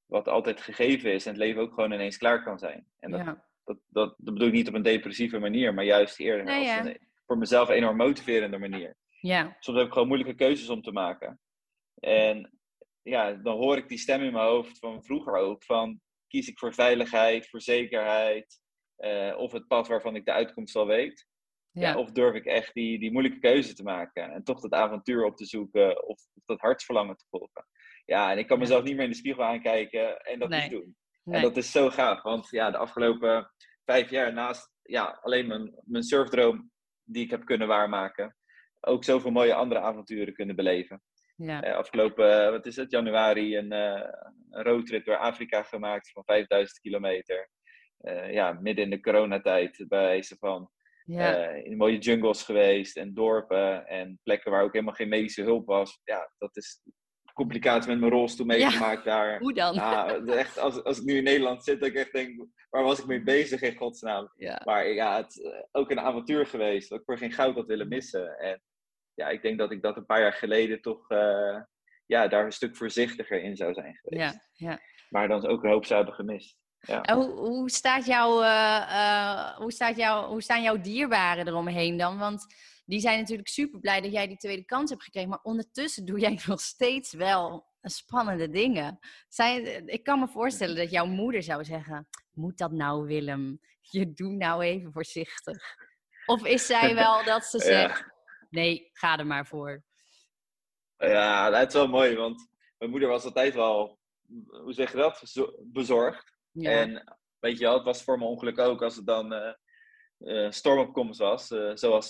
wat altijd gegeven is en het leven ook gewoon ineens klaar kan zijn. En dat, ja dat, dat, dat bedoel ik niet op een depressieve manier, maar juist eerder nee, een, voor mezelf enorm motiverende manier. Ja. Soms heb ik gewoon moeilijke keuzes om te maken. En ja, dan hoor ik die stem in mijn hoofd van vroeger ook, van kies ik voor veiligheid, voor zekerheid, uh, of het pad waarvan ik de uitkomst al weet. Ja. of durf ik echt die, die moeilijke keuze te maken en toch dat avontuur op te zoeken of, of dat hartsverlangen te volgen. Ja, en ik kan mezelf niet meer in de spiegel aankijken en dat niet doen. En dat is zo gaaf, want ja, de afgelopen vijf jaar naast ja, alleen mijn, mijn surfdroom die ik heb kunnen waarmaken, ook zoveel mooie andere avonturen kunnen beleven. Ja. Uh, afgelopen, uh, wat is het, januari een, uh, een roadtrip door Afrika gemaakt van 5000 kilometer. ja, midden in de coronatijd bij ze van. Ja. in mooie jungles geweest en dorpen en plekken waar ook helemaal geen medische hulp was. Ja, dat is complicatie met mijn rolstoel meegemaakt ja. daar. Hoe dan? Echt, als, als ik nu in Nederland zit, dat ik echt denk, waar was ik mee bezig in godsnaam? Ja. Maar ja, het ook een avontuur geweest, dat ik voor geen goud had willen missen. En ja, ik denk dat ik dat een paar jaar geleden toch uh, ja, daar een stuk voorzichtiger in zou zijn geweest. Ja, ja. Maar dan ook een hoop zou hebben gemist. Ja. Hoe, hoe, staat jouw, uh, uh, hoe, staat jouw, hoe staan jouw dierbaren eromheen dan? Want die zijn natuurlijk super blij dat jij die tweede kans hebt gekregen. Maar ondertussen doe jij nog steeds wel spannende dingen. Zijn, ik kan me voorstellen dat jouw moeder zou zeggen: Moet dat nou, Willem? Je doet nou even voorzichtig. Of is zij wel dat ze zegt: nee, ga er maar voor. Ja, dat is wel mooi, want mijn moeder was altijd wel, hoe zeg je dat, bezorgd. En weet je wel, het was voor mijn ongeluk ook als het dan uh, uh, stormopkomst was, uh, zoals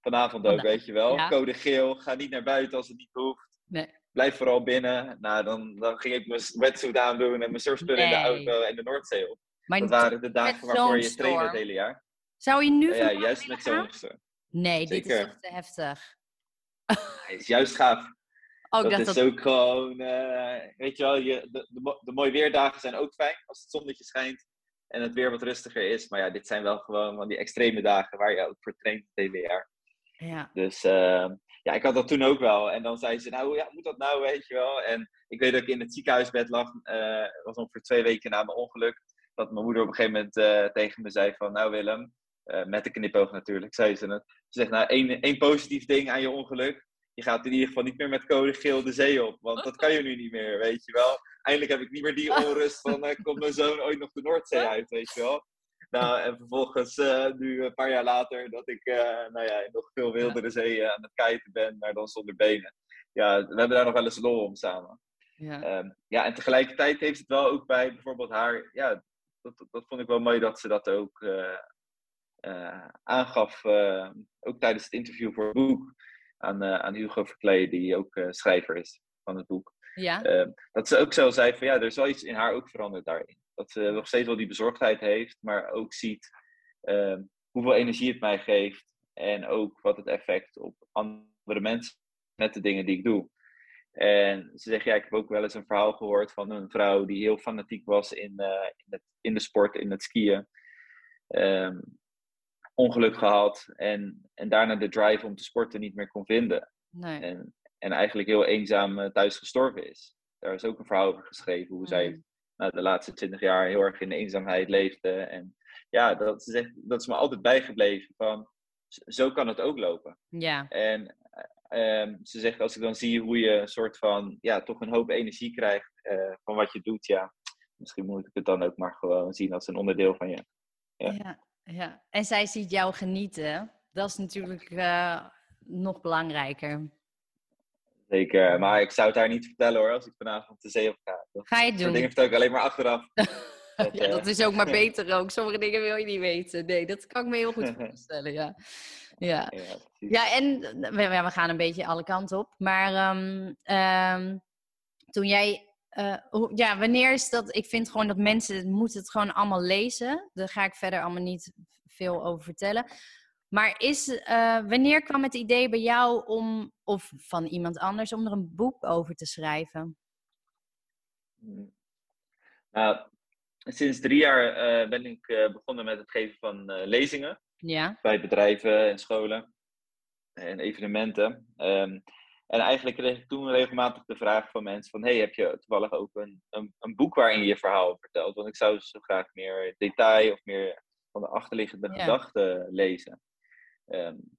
vanavond ook, weet je wel. Code geel, ga niet naar buiten als het niet hoeft. Nee. Blijf vooral binnen. Nou, dan, dan ging ik mijn wetsuit aandoen en mijn surfspullen in de auto en de Noordzee op. Maar dat waren de dagen waarvoor je trainde het hele jaar. Zou je nu Ja, juist met zo'n storm. Nee, dit is toch te heftig. Hij is juist gaaf. Oh, dat, is ook gewoon, uh, weet je wel, je, de, de, de, mooie weerdagen zijn ook fijn als het zonnetje schijnt en het weer wat rustiger is. Maar ja, dit zijn wel gewoon van die extreme dagen waar je ook voor traint het hele jaar. Ja. Dus uh, ja, ik had dat toen ook wel. En dan zei ze, nou ja, moet dat nou, weet je wel. En ik weet dat ik in het ziekenhuisbed lag, uh, was ongeveer twee weken na mijn ongeluk. Dat mijn moeder op een gegeven moment tegen me zei van, nou Willem, met de knipoog natuurlijk, zei ze het. Ze zegt, nou, één, één positief ding aan je ongeluk. Je gaat in ieder geval niet meer met code geel de zee op. Want dat kan je nu niet meer, weet je wel. Eindelijk heb ik niet meer die onrust van, uh, komt mijn zoon ooit nog de Noordzee uit, weet je wel. Nou, en vervolgens, uh, nu een paar jaar later, dat ik nou ja, nog veel wildere zeeën aan het kiten ben, maar dan zonder benen. Ja, we hebben daar nog wel eens lol om samen. Ja. Um, ja, en tegelijkertijd heeft het wel ook bij bijvoorbeeld haar, ja, dat, dat vond ik wel mooi dat ze dat ook aangaf, uh, ook tijdens het interview voor het boek, aan, uh, aan Hugo Verklee, die ook schrijver is van het boek. Ja. dat ze ook zo zei van ja, er is wel iets in haar ook veranderd daarin. Dat ze nog steeds wel die bezorgdheid heeft, maar ook ziet hoeveel energie het mij geeft en ook wat het effect op andere mensen met de dingen die ik doe. En ze zegt, ja, ik heb ook wel eens een verhaal gehoord van een vrouw die heel fanatiek was in, in, het, in de sport, in het skiën. Um, ongeluk gehad en, en daarna de drive om te sporten niet meer kon vinden. Nee. En, en eigenlijk heel eenzaam eh, thuis gestorven is. Daar is ook een verhaal over geschreven, hoe zij mm. nou, de laatste twintig jaar heel erg in de eenzaamheid leefde. En ja, dat, zegt, dat is me altijd bijgebleven van, zo kan het ook lopen. Ja. En um, ze zegt, als ik dan zie hoe je een soort van, ja, toch een hoop energie krijgt uh, van wat je doet, ja, misschien moet ik het dan ook maar gewoon zien als een onderdeel van je. Ja. ja. Ja, en zij ziet jou genieten. Dat is natuurlijk uh, nog belangrijker. Zeker, maar ik zou het haar niet vertellen hoor, als ik vanavond de zee op ga. Dat, ga je doen? Dat dingen vertel ik alleen maar achteraf. dat, ja, dat is ook maar beter ook. Sommige dingen wil je niet weten. Nee, dat kan ik me heel goed voorstellen, ja. Ja, ja, ja en we, we, gaan een beetje alle kanten op. Maar um, um, toen jij uh, ja, wanneer is dat? Ik vind gewoon dat mensen moeten het gewoon allemaal lezen. Daar ga ik verder allemaal niet veel over vertellen. Maar is, uh, wanneer kwam het idee bij jou om, of van iemand anders, om er een boek over te schrijven? Nou, sinds drie jaar uh, ben ik begonnen met het geven van lezingen. Ja. Bij bedrijven en scholen en evenementen. Um, en eigenlijk kreeg ik toen regelmatig de vraag van mensen van... hey, heb je toevallig ook een, een, een, boek waarin je je verhaal vertelt? Want ik zou zo graag meer detail of meer van de achterliggende gedachten lezen. Um,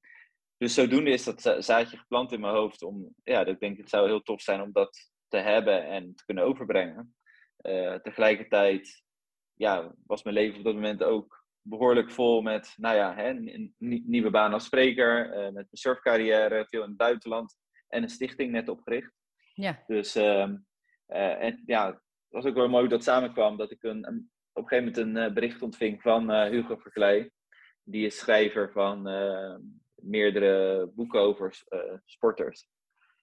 dus zodoende is dat zaadje geplant in mijn hoofd. Om, ja, ik denk het zou heel tof zijn om dat te hebben en te kunnen overbrengen. Uh, tegelijkertijd ja, was mijn leven op dat moment ook behoorlijk vol met, nou ja, hè, een, nieuwe baan als spreker, uh, met mijn surfcarrière, veel in het buitenland en een stichting net opgericht. Ja. Dus, uh, en ja, was ook wel mooi hoe dat samenkwam. Dat ik een, een op een gegeven moment een bericht ontving van Hugo Verkleij. Die is schrijver van meerdere boeken over sporters.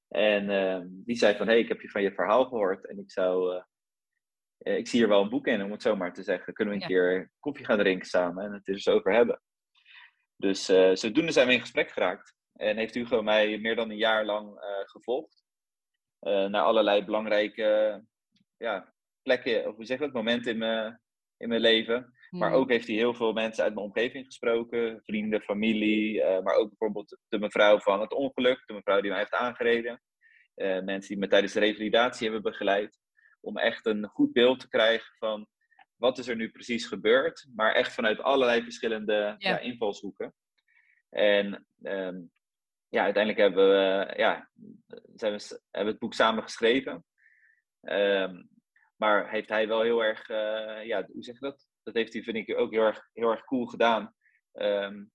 En ehm, die zei van, hé, hey, ik heb je van je verhaal gehoord en ik zou, ik zie hier wel een boek in, om het zo maar te zeggen. Kunnen we een keer koffie gaan drinken samen en het er eens over hebben. Dus zodoende zijn we in gesprek geraakt. En heeft Hugo mij meer dan een jaar lang uh, gevolgd. naar allerlei belangrijke ja, plekken, of hoe zeg ik dat, momenten in mijn, in mijn leven. Maar hmm. ook heeft hij heel veel mensen uit mijn omgeving gesproken. Vrienden, familie. Uh, maar ook bijvoorbeeld de mevrouw van het ongeluk. De mevrouw die mij heeft aangereden. Uh, mensen die me tijdens de revalidatie hebben begeleid. Om echt een goed beeld te krijgen van wat is er nu precies gebeurd. Maar echt vanuit allerlei verschillende ja. invalshoeken. En um, ja, uiteindelijk hebben we, ja, zijn we, hebben het boek samen geschreven. Um, maar heeft hij wel heel erg, uh, ja, hoe zeg je dat? dat heeft hij, vind ik, ook heel erg, heel erg cool gedaan. Um,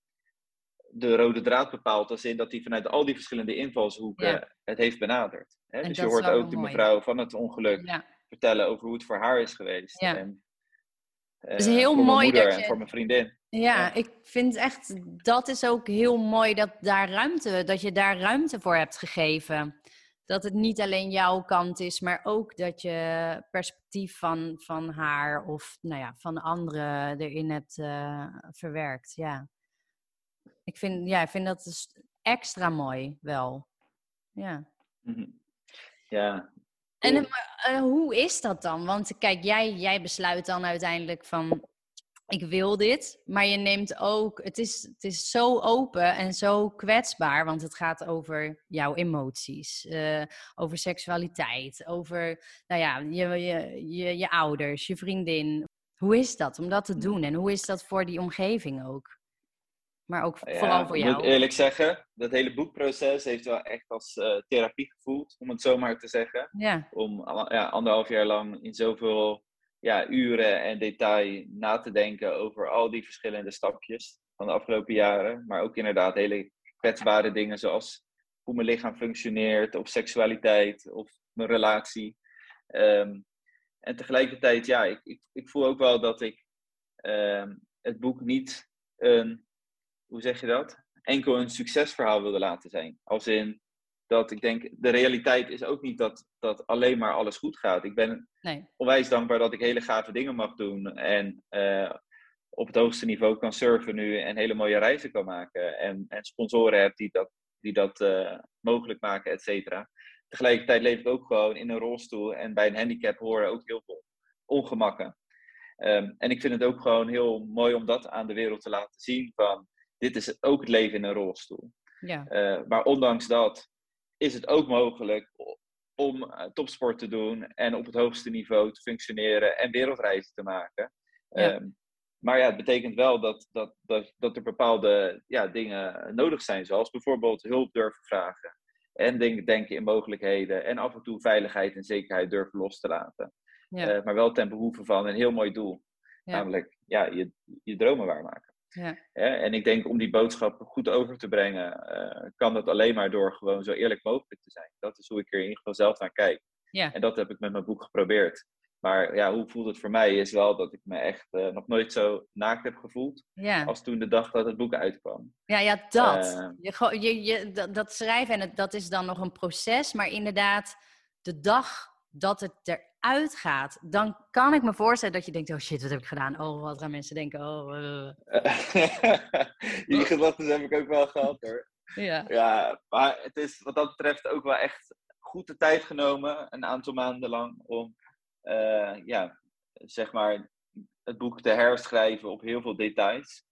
de rode draad bepaald, als in dat hij vanuit al die verschillende invalshoeken het heeft benaderd. Hè? Dus je hoort ook de mevrouw van het ongeluk vertellen over hoe het voor haar is geweest. Ja. En, uh, het is heel voor mooi dat je... En voor mijn vriendin. Ja, ik vind echt, dat is ook heel mooi dat, daar ruimte, dat je daar ruimte voor hebt gegeven dat het niet alleen jouw kant is, maar ook dat je perspectief van, van haar of nou ja, van anderen erin hebt uh, verwerkt. Ja. Ik vind, ja, ik vind dat dus extra mooi wel. Ja. Mhm. Ja. En uh, hoe is dat dan? Want kijk, jij, jij besluit dan uiteindelijk van ik wil dit, maar je neemt ook, het is, het is zo open en zo kwetsbaar, want het gaat over jouw emoties, uh, over seksualiteit, over nou ja, je, je, je, je, ouders, je vriendin. Hoe is dat om dat te doen en hoe is dat voor die omgeving ook? Maar ook vooral voor jou. Ik moet eerlijk zeggen, dat hele boekproces heeft wel echt als uh, therapie gevoeld, om het zo maar te zeggen. Ja. Om ja, anderhalf jaar lang in zoveel ja, uren en detail na te denken over al die verschillende stapjes van de afgelopen jaren. Maar ook inderdaad hele kwetsbare dingen zoals hoe mijn lichaam functioneert, of seksualiteit, of mijn relatie. Um, en tegelijkertijd, ja, ik, ik, ik, voel ook wel dat ik um, het boek niet een, hoe zeg je dat? Enkel een succesverhaal wilde laten zijn. Als in, dat ik denk, de realiteit is ook niet dat, dat alleen maar alles goed gaat. Ik ben nee. onwijs dankbaar dat ik hele gave dingen mag doen. En uh, op het hoogste niveau kan surfen nu en hele mooie reizen kan maken. En, en sponsoren heb die dat, die dat uh, mogelijk maken, et cetera. Tegelijkertijd leef ik ook gewoon in een rolstoel. En bij een handicap horen ook heel veel ongemakken. Um, en ik vind het ook gewoon heel mooi om dat aan de wereld te laten zien. Van, dit is ook het leven in een rolstoel. Ja. Uh, maar ondanks dat is het ook mogelijk om uh, topsport te doen en op het hoogste niveau te functioneren en wereldreizen te maken. Ja. Um, maar ja, het betekent wel dat, dat, dat, dat er bepaalde ja, dingen nodig zijn, zoals bijvoorbeeld hulp durven vragen. En denk, denken in mogelijkheden en af en toe veiligheid en zekerheid durven los te laten. Ja. Uh, maar wel ten behoeve van een heel mooi doel. Ja. Namelijk ja, je, je dromen waarmaken. Ja. en ik denk om die boodschap goed over te brengen, uh, kan dat alleen maar door gewoon zo eerlijk mogelijk te zijn. Dat is hoe ik er in ieder geval zelf naar kijk. Ja. En dat heb ik met mijn boek geprobeerd. Maar ja, hoe voelt het voor mij is wel dat ik me echt uh, nog nooit zo naakt heb gevoeld. Ja. Als toen de dag dat het boek uitkwam. Ja, ja dat. Uh, je, je, je, dat, dat schrijven, en het, dat is dan nog een proces. Maar inderdaad, de dag dat het eruit gaat, dan kan ik me voorstellen dat je denkt: oh shit, wat heb ik gedaan? Oh, wat gaan mensen denken? Oh, uh. Die gedachten heb ik ook wel gehad hoor. Ja. ja, maar het is wat dat betreft ook wel echt goed de tijd genomen, een aantal maanden lang, om uh, ja, zeg maar het boek te herschrijven op heel veel details.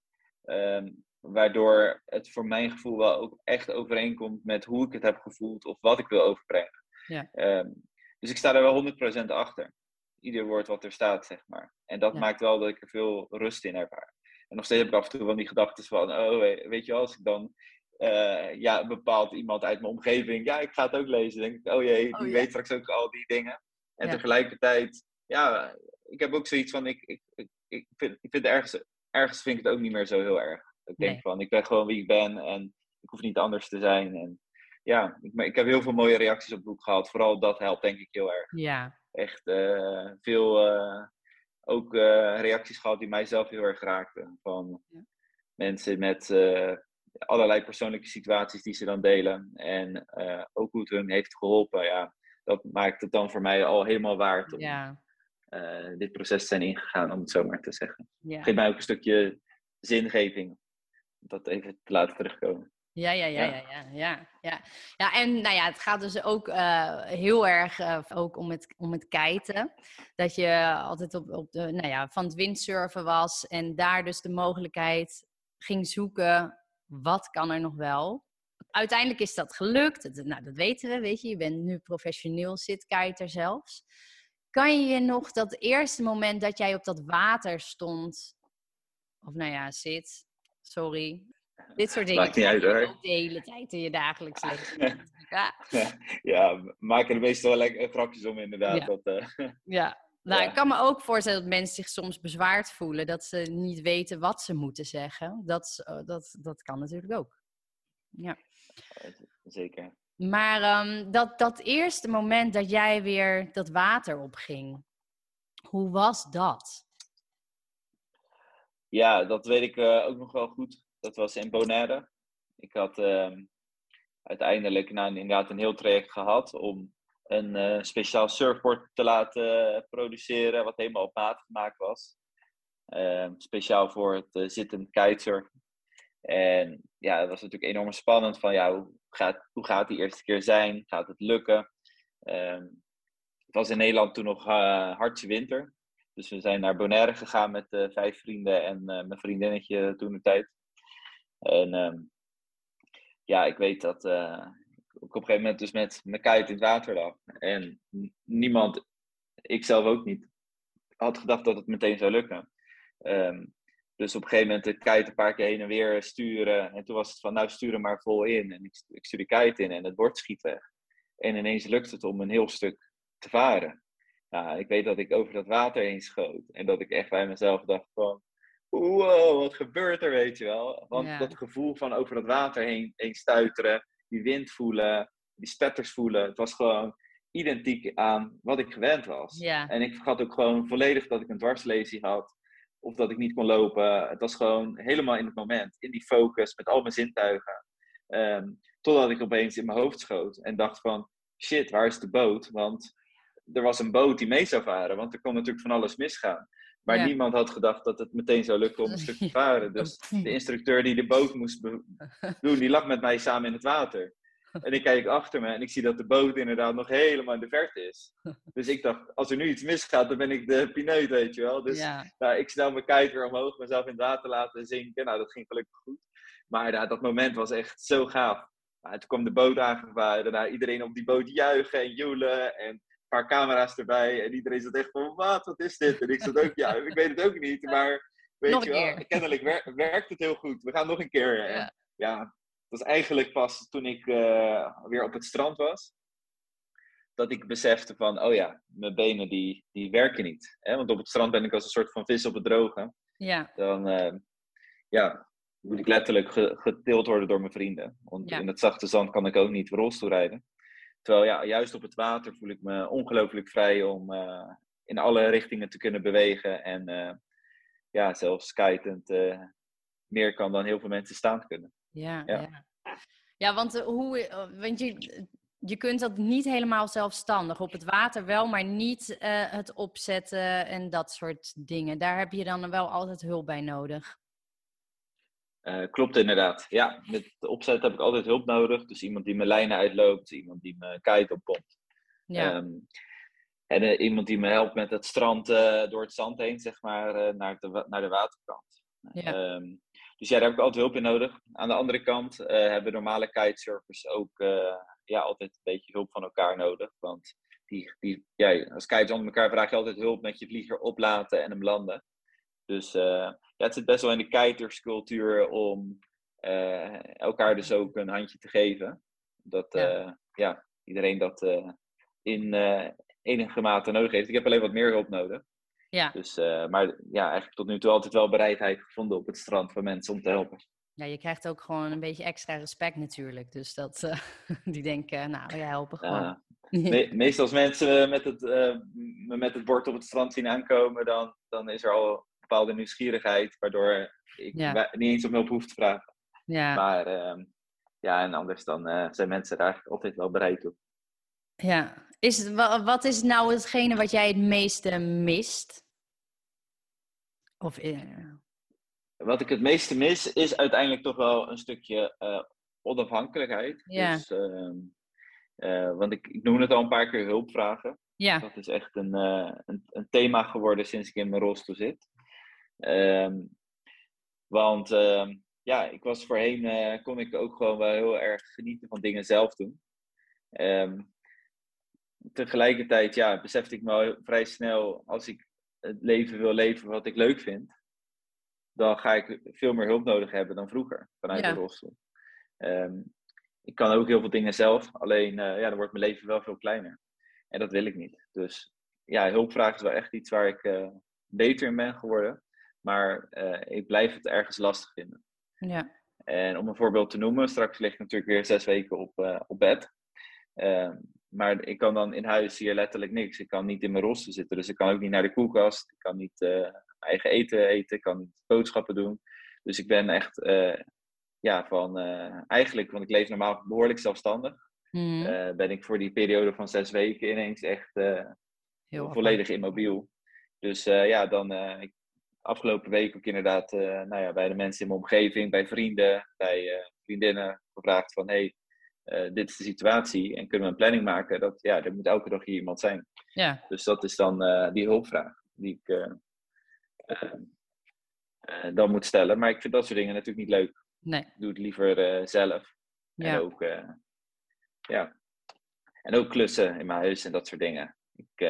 Um, waardoor het voor mijn gevoel wel ook echt overeenkomt met hoe ik het heb gevoeld of wat ik wil overbrengen. Ja. Um, dus ik sta er wel 100% achter. Ieder woord wat er staat, zeg maar. En dat maakt wel dat ik er veel rust in ervaar. En nog steeds heb ik af en toe van die gedachten van, oh, weet je wel, als ik dan uh, ja, bepaald iemand uit mijn omgeving, ja, ik ga het ook lezen, denk ik, oh jee, die oh, weet straks ook al die dingen. En ja. tegelijkertijd, ja, ik heb ook zoiets van, ik, ik, ik, ik vind, ik vind ergens, ergens vind ik het ook niet meer zo heel erg. Ik denk nee. van, ik ben gewoon wie ik ben en ik hoef niet anders te zijn. En ja, ik, ik heb heel veel mooie reacties op het boek gehad. Vooral dat helpt denk ik heel erg. Ja. echt veel ook reacties gehad die mij zelf heel erg raakten. Van mensen met allerlei persoonlijke situaties die ze dan delen. En ook hoe het hun heeft geholpen. Ja, dat maakt het dan voor mij al helemaal waard om ja. dit proces te zijn ingegaan, om het zo maar te zeggen. Ja. Geeft mij ook een stukje zingeving. Om dat even te laten terugkomen. Ja, ja, ja, ja, ja, ja, ja. ja en nou ja, het gaat dus ook uh, heel erg uh, ook om het, om het kiten. Dat je altijd op, op de, nou ja, van het windsurfen was en daar dus de mogelijkheid ging zoeken, wat kan er nog wel? Uiteindelijk is dat gelukt, dat, nou dat weten we, weet je, je bent nu professioneel zitkiter zelfs. Kan je je nog dat eerste moment dat jij op dat water stond, of nou ja, zit, sorry, dit soort dingen. Maakt niet uit hoor. De hele tijd in je dagelijks leven. ja. ja, maken er meestal wel lekker grapjes om inderdaad. Ja. Dat, uh, ja. Nou, ik kan me ook voorstellen dat mensen zich soms bezwaard voelen. Dat ze niet weten wat ze moeten zeggen. Dat, uh, dat, dat kan natuurlijk ook. Ja. Zeker. Maar um, dat, dat eerste moment dat jij weer dat water opging. Hoe was dat? Ja, dat weet ik uh, ook nog wel goed. Dat was in Bonaire. Ik had uh, uiteindelijk nou, inderdaad een heel traject gehad om een uh, speciaal surfboard te laten produceren, wat helemaal op maat gemaakt was. Uh, speciaal voor het uh, zittend kitesurfen. En ja, dat was natuurlijk enorm spannend van ja, hoe gaat, hoe gaat die eerste keer zijn? Gaat het lukken? Ehm, het was in Nederland toen nog hartje winter. Dus we zijn naar Bonaire gegaan met vijf vrienden en mijn vriendinnetje toen de tijd. En um, ja, ik weet dat uh, ik op een gegeven moment dus met mijn kite in het water lag. En niemand, ik zelf ook niet, had gedacht dat het meteen zou lukken. Um, dus op een gegeven moment de kite een paar keer heen en weer sturen. En toen was het van, nou stuur maar vol in. En ik, ik stuur de kite in en het bord schiet weg. En ineens lukt het om een heel stuk te varen. Nou, ik weet dat ik over dat water heen schoot. En dat ik echt bij mezelf dacht van, wow, wat gebeurt er, weet je wel. Want ja. dat gevoel van over dat water heen, heen stuiteren, die wind voelen, die spetters voelen, het was gewoon identiek aan wat ik gewend was. Ja. En ik vergat ook gewoon volledig dat ik een dwarslesie had, of dat ik niet kon lopen. Het was gewoon helemaal in het moment, in die focus, met al mijn zintuigen. Um, totdat ik opeens in mijn hoofd schoot en dacht van, shit, waar is de boot? Want er was een boot die mee zou varen, want er kon natuurlijk van alles misgaan. Maar ja. niemand had gedacht dat het meteen zou lukken om een stuk te varen. Dus de instructeur die de boot moest doen, die lag met mij samen in het water. En ik kijk achter me en ik zie dat de boot inderdaad nog helemaal in de verte is. Dus ik dacht, als er nu iets misgaat, dan ben ik de pineut, weet je wel. Dus ja. nou, ik snel mijn kite weer omhoog, mezelf in het water laten zinken. Nou, dat ging gelukkig goed. Maar nou, dat moment was echt zo gaaf. Nou, toen kwam de boot aangevaren, daarna iedereen op die boot juichen en joelen. En paar camera's erbij. En iedereen zat echt van, wat, wat is dit? En ik zat ook, ja, ik weet het ook niet. Maar weet nog je wel, kennelijk wer werkt het heel goed. We gaan nog een keer. En, ja. ja, dat was eigenlijk pas toen ik uh, weer op het strand was. Dat ik besefte van, oh ja, mijn benen die, die werken niet. Hè? Want op het strand ben ik als een soort van vis op het droge. Ja. Dan, uh, ja, moet ik letterlijk getild worden door mijn vrienden. Want ja. in het zachte zand kan ik ook niet rolstoel rijden. Terwijl ja, juist op het water voel ik me ongelooflijk vrij om uh, in alle richtingen te kunnen bewegen. En uh, ja, zelfs kitend uh, meer kan dan heel veel mensen staan kunnen. Ja, ja. ja. ja want, hoe, want je, je kunt dat niet helemaal zelfstandig. Op het water wel, maar niet het opzetten en dat soort dingen. Daar heb je dan wel altijd hulp bij nodig. Uh, klopt inderdaad. Ja, met de opzet heb ik altijd hulp nodig. Dus iemand die mijn lijnen uitloopt, iemand die mijn kite oppompt. Ja. Um, en uh, iemand die me helpt met het strand uh, door het zand heen, zeg maar, naar, de, naar de waterkant. Ja. Um, dus ja, daar heb ik altijd hulp in nodig. Aan de andere kant hebben normale kitesurfers ook ja, altijd een beetje hulp van elkaar nodig. Want die, die, ja, als kiters onder elkaar vraag je altijd hulp met je vlieger oplaten en hem landen. Dus uh, ja, het zit best wel in de kiterscultuur om uh, elkaar dus ook een handje te geven. Dat ja. Uh, ja iedereen dat in enige mate nodig heeft. Ik heb alleen wat meer hulp nodig. Ja. Dus, maar ja, eigenlijk tot nu toe altijd wel bereidheid gevonden op het strand van mensen om te helpen. Ja, je krijgt ook gewoon een beetje extra respect natuurlijk. Dus dat, die denken, nou, wij helpen gewoon. Me meestal als mensen met het, uh, me met het bord op het strand zien aankomen, dan, dan is er al bepaalde nieuwsgierigheid, waardoor ik niet eens om hulp hoef te vragen. Ja. Maar ehm, ja, en anders dan uh, zijn mensen daar altijd wel bereid toe. Ja, is, wat is nou hetgene wat jij het meeste mist? Of, uh... Wat ik het meeste mis, is uiteindelijk toch wel een stukje uh, onafhankelijkheid. Ja. Dus, ehm, want ik, ik noem het al een paar keer hulpvragen. Ja. Dat is echt een, een, een, thema geworden sinds ik in mijn rolstoel zit. Um, want ehm, ja, ik was voorheen, uh, kon ik ook gewoon wel heel erg genieten van dingen zelf doen. Um, tegelijkertijd, ja, besefte ik me vrij snel, als ik het leven wil leven wat ik leuk vind, dan ga ik veel meer hulp nodig hebben dan vroeger vanuit de rolstoel. Um, ik kan ook heel veel dingen zelf, alleen uh, ja, dan wordt mijn leven wel veel kleiner. En dat wil ik niet. Dus ja, hulpvraag is wel echt iets waar ik uh, beter in ben geworden. Maar uh, ik blijf het ergens lastig vinden. Ja. En om een voorbeeld te noemen, straks lig ik natuurlijk weer zes weken op, uh, op bed. Uh, maar ik kan dan in huis hier letterlijk niks. Ik kan niet in mijn rossen zitten, dus ik kan ook niet naar de koelkast. Ik kan niet uh, eigen eten eten, ik kan niet boodschappen doen. Dus ik ben echt, ja, van eigenlijk, want ik leef normaal behoorlijk zelfstandig. Mm. ben ik voor die periode van zes weken ineens echt Heel volledig immobiel. Dus ja, dan, ik afgelopen week ook inderdaad uh, nou ja, bij de mensen in mijn omgeving, bij vrienden, bij uh, vriendinnen gevraagd van hey, uh, dit is de situatie en kunnen we een planning maken? Dat, ja, er moet elke dag hier iemand zijn. Ja. Dus dat is dan die hulpvraag die ik dan moet stellen. Maar ik vind dat soort dingen natuurlijk niet leuk. Nee. Ik doe het liever zelf. Ja. En ook, ja. en ook klussen in mijn huis en dat soort dingen. Ik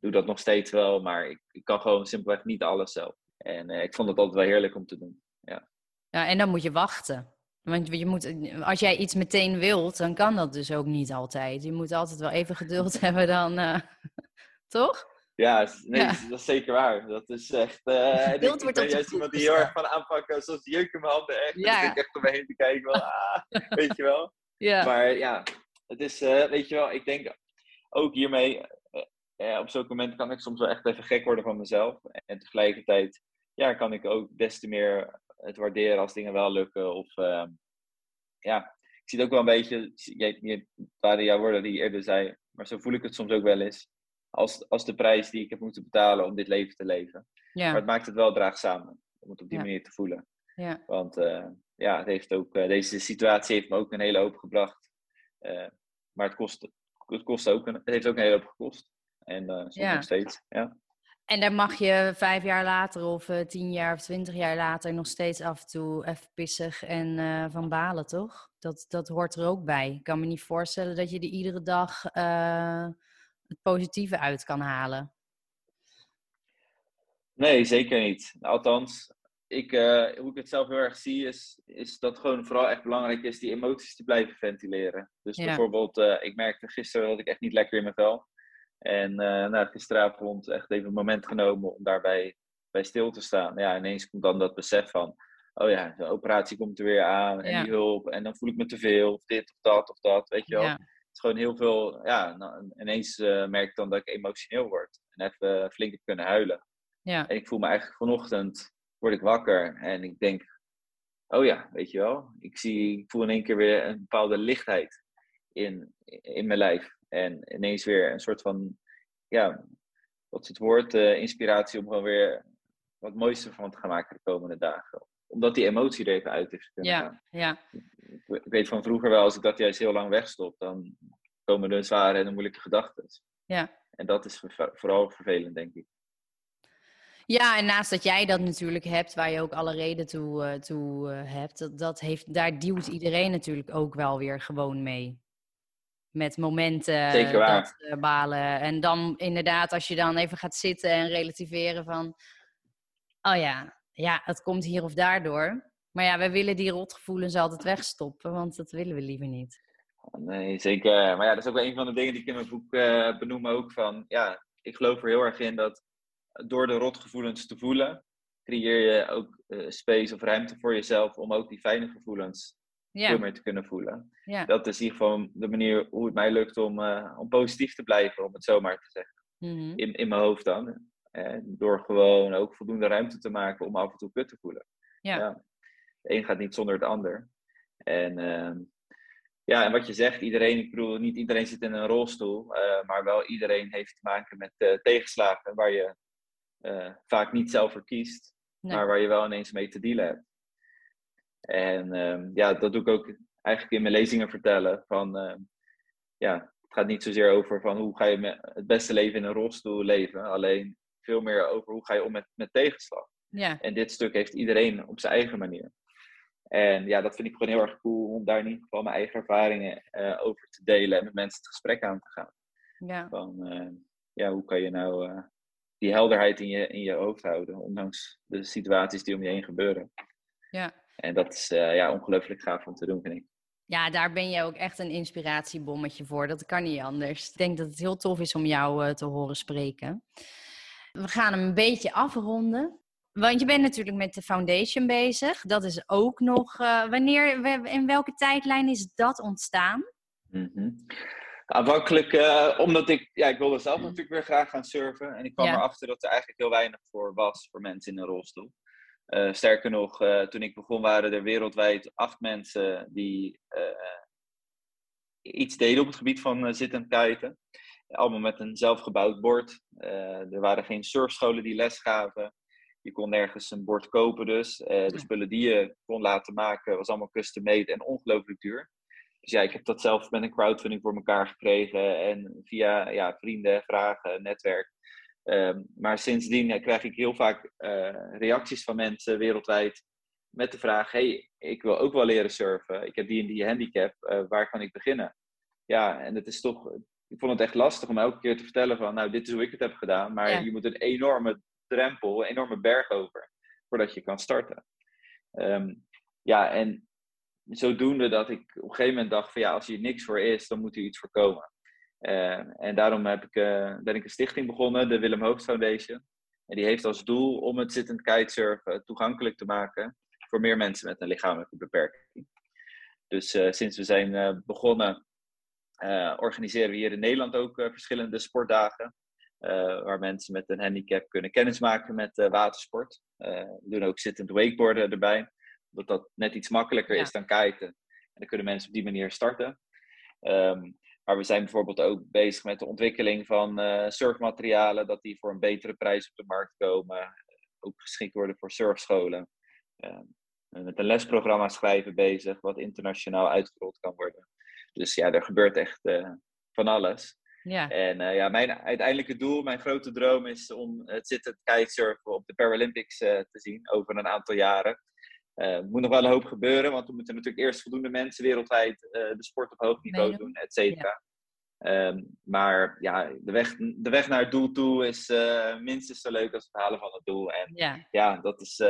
doe dat nog steeds wel, maar ik, ik kan gewoon simpelweg niet alles zelf. En uh, ik vond het altijd wel heerlijk om te doen. Ja. ja, en dan moet je wachten. Want je moet, als jij iets meteen wilt, dan kan dat dus ook niet altijd. Je moet altijd wel even geduld hebben dan, uh, toch? Ja, nee, dat is zeker waar. Dat is echt. Uh, geduld wordt ben juist iemand die heel erg van aanpakken, zoals die jeuk in mijn handen. Echt. Ja. ik echt om me heen te kijken. Wel, ah, weet je wel. Ja. Maar ja, het is, uh, weet je wel, ik denk ook hiermee. Op zulke momenten kan ik soms wel echt even gek worden van mezelf. En tegelijkertijd ja, kan ik ook des te meer het waarderen als dingen wel lukken. Of uh, ja, ik zie het ook wel een beetje, je, waren jouw woorden die je eerder zei, maar zo voel ik het soms ook wel eens. Als, als de prijs die ik heb moeten betalen om dit leven te leven. Ja. Maar het maakt het wel draagzaam om het op die manier te voelen. Ja. Want uh, ja, het heeft ook, uh, deze situatie heeft me ook een hele hoop gebracht. Uh, maar het, kost, het, kost ook een, het heeft ook een hele hoop gekost. En soms nog steeds. Ja. En daar mag je vijf jaar later of uh, tien jaar of twintig jaar later nog steeds af en toe even pissig en uh, van balen, toch? Dat, dat hoort er ook bij. Ik kan me niet voorstellen dat je er iedere dag uh, het positieve uit kan halen. Nee, zeker niet. Althans, ik, hoe ik het zelf heel erg zie, is, is dat gewoon vooral echt belangrijk is die emoties te blijven ventileren. Dus bijvoorbeeld, ik merkte gisteren dat ik echt niet lekker in mijn vel. En uh, nou, gisteravond echt even een moment genomen om daarbij bij stil te staan. Ja, ineens komt dan dat besef van, oh ja, de operatie komt er weer aan en die hulp. En dan voel ik me te veel, of dit of dat of dat, weet je wel. Het is gewoon heel veel, ja, nou, ineens uh, merk ik dan dat ik emotioneel word. En even flink heb kunnen huilen. Ja. En ik voel me eigenlijk vanochtend, word ik wakker en ik denk, oh ja, weet je wel. Ik, zie, ik voel in één keer weer een bepaalde lichtheid in, in mijn lijf. En ineens weer een soort van, ja, wat is het woord, uh, inspiratie om gewoon weer wat mooiste van te gaan maken de komende dagen. Omdat die emotie er even uit is kunnen ja, gaan. Ja. Ik, weet van vroeger wel, als ik dat juist heel lang wegstop, dan komen er zware en moeilijke gedachten. Ja. En dat is vooral vervelend, denk ik. Ja, en naast dat jij dat natuurlijk hebt, waar je ook alle reden toe, uh, toe uh, hebt, dat, dat heeft, daar duwt iedereen natuurlijk ook wel weer gewoon mee met momenten Zeker waar. dat uh, balen. En dan inderdaad, als je dan even gaat zitten en relativeren van... Oh ja, ja, het komt hier of daardoor. Maar ja, we willen die rotgevoelens altijd wegstoppen, want dat willen we liever niet. Nee, zeker. Maar ja, dat is ook wel een van de dingen die ik in mijn boek uh, benoem ook van... Ja, ik geloof er heel erg in dat door de rotgevoelens te voelen... creëer je ook uh, space of ruimte voor jezelf om ook die fijne gevoelens ja. veel meer te kunnen voelen. Ja. Dat is in ieder geval de manier hoe het mij lukt om, uh, om positief te blijven, om het zo maar te zeggen. in, in mijn hoofd dan. door gewoon ook voldoende ruimte te maken om af en toe kut te voelen. Ja. ja. De een gaat niet zonder het ander. En ehm, ja, en wat je zegt, iedereen, ik bedoel, niet iedereen zit in een rolstoel, uh, maar wel iedereen heeft te maken met uh, tegenslagen waar je vaak niet zelf voor kiest, maar waar je wel ineens mee te dealen hebt. En ehm, ja, dat doe ik ook eigenlijk in mijn lezingen vertellen. Van, ehm, ja, het gaat niet zozeer over van hoe ga je het beste leven in een rolstoel leven, alleen veel meer over hoe ga je om met, met tegenslag. Ja. En dit stuk heeft iedereen op zijn eigen manier. En ja, dat vind ik gewoon heel erg cool om daar in ieder geval mijn eigen ervaringen uh, over te delen en met mensen het gesprek aan te gaan. Ja. Van, uh, ja, hoe kan je nou uh, die helderheid in je, in je hoofd houden, ondanks de situaties die om je heen gebeuren. Ja. En dat is ja, ongelooflijk gaaf om te doen, vind ik. Ja, daar ben je ook echt een inspiratiebommetje voor. Dat kan niet anders. Ik denk dat het heel tof is om jou te horen spreken. We gaan hem een beetje afronden. Want je bent natuurlijk met de foundation bezig. Dat is ook nog. Uh, wanneer, in welke tijdlijn is dat ontstaan? Mm -hmm. Aanvankelijk, uh, omdat ik, ja, ik wilde zelf mm. natuurlijk weer graag gaan surfen. En ik kwam erachter dat er eigenlijk heel weinig voor was voor mensen in een rolstoel. Uh, sterker nog, toen ik begon waren er wereldwijd acht mensen die iets deden op het gebied van zittend kiten. Allemaal met een zelfgebouwd bord. er waren geen surfscholen die les gaven. Je kon nergens een bord kopen dus. De spullen die je kon laten maken was allemaal custom made en ongelooflijk duur. Dus ja, ik heb dat zelf met een crowdfunding voor elkaar gekregen en via ja, vrienden, vragen, netwerk. Um, maar sindsdien uh, krijg ik heel vaak uh, reacties van mensen wereldwijd met de vraag: hey, ik wil ook wel leren surfen. Ik heb die en die handicap. waar kan ik beginnen? Ja, en het is toch. Ik vond het echt lastig om elke keer te vertellen van, nou, dit is hoe ik het heb gedaan. Maar je moet een enorme drempel, een enorme berg over, voordat je kan starten. Ehm, ja, en zodoende dat ik op een gegeven moment dacht van ja, als hier niks voor is, dan moet er iets voor komen. Ehm, en daarom heb ik, uh, ben ik een stichting begonnen, de Willem Hoogst Foundation. En die heeft als doel om het zittend kitesurfen toegankelijk te maken voor meer mensen met een lichamelijke beperking. Dus uh, sinds we zijn begonnen, organiseren we hier in Nederland ook verschillende sportdagen. Waar mensen met een handicap kunnen kennismaken met watersport. We doen ook zittend wakeboarden erbij, omdat dat net iets makkelijker is dan kiten. En dan kunnen mensen op die manier starten. Um, maar we zijn bijvoorbeeld ook bezig met de ontwikkeling van surfmaterialen, dat die voor een betere prijs op de markt komen. Ook geschikt worden voor surfscholen. Ehm, met een lesprogramma schrijven bezig, wat internationaal uitgerold kan worden. Dus ja, er gebeurt echt van alles. Ja. En uh, ja, mijn uiteindelijke doel, mijn grote droom is om het zittend kitesurfen op de Paralympics te zien over een aantal jaren. Er moet nog wel een hoop gebeuren, want we moeten natuurlijk eerst voldoende mensen wereldwijd de sport op hoog niveau doen, et cetera. Ja. Um, maar ja, de weg, de weg naar het doel toe is minstens zo leuk als het halen van het doel. En ja, ja dat is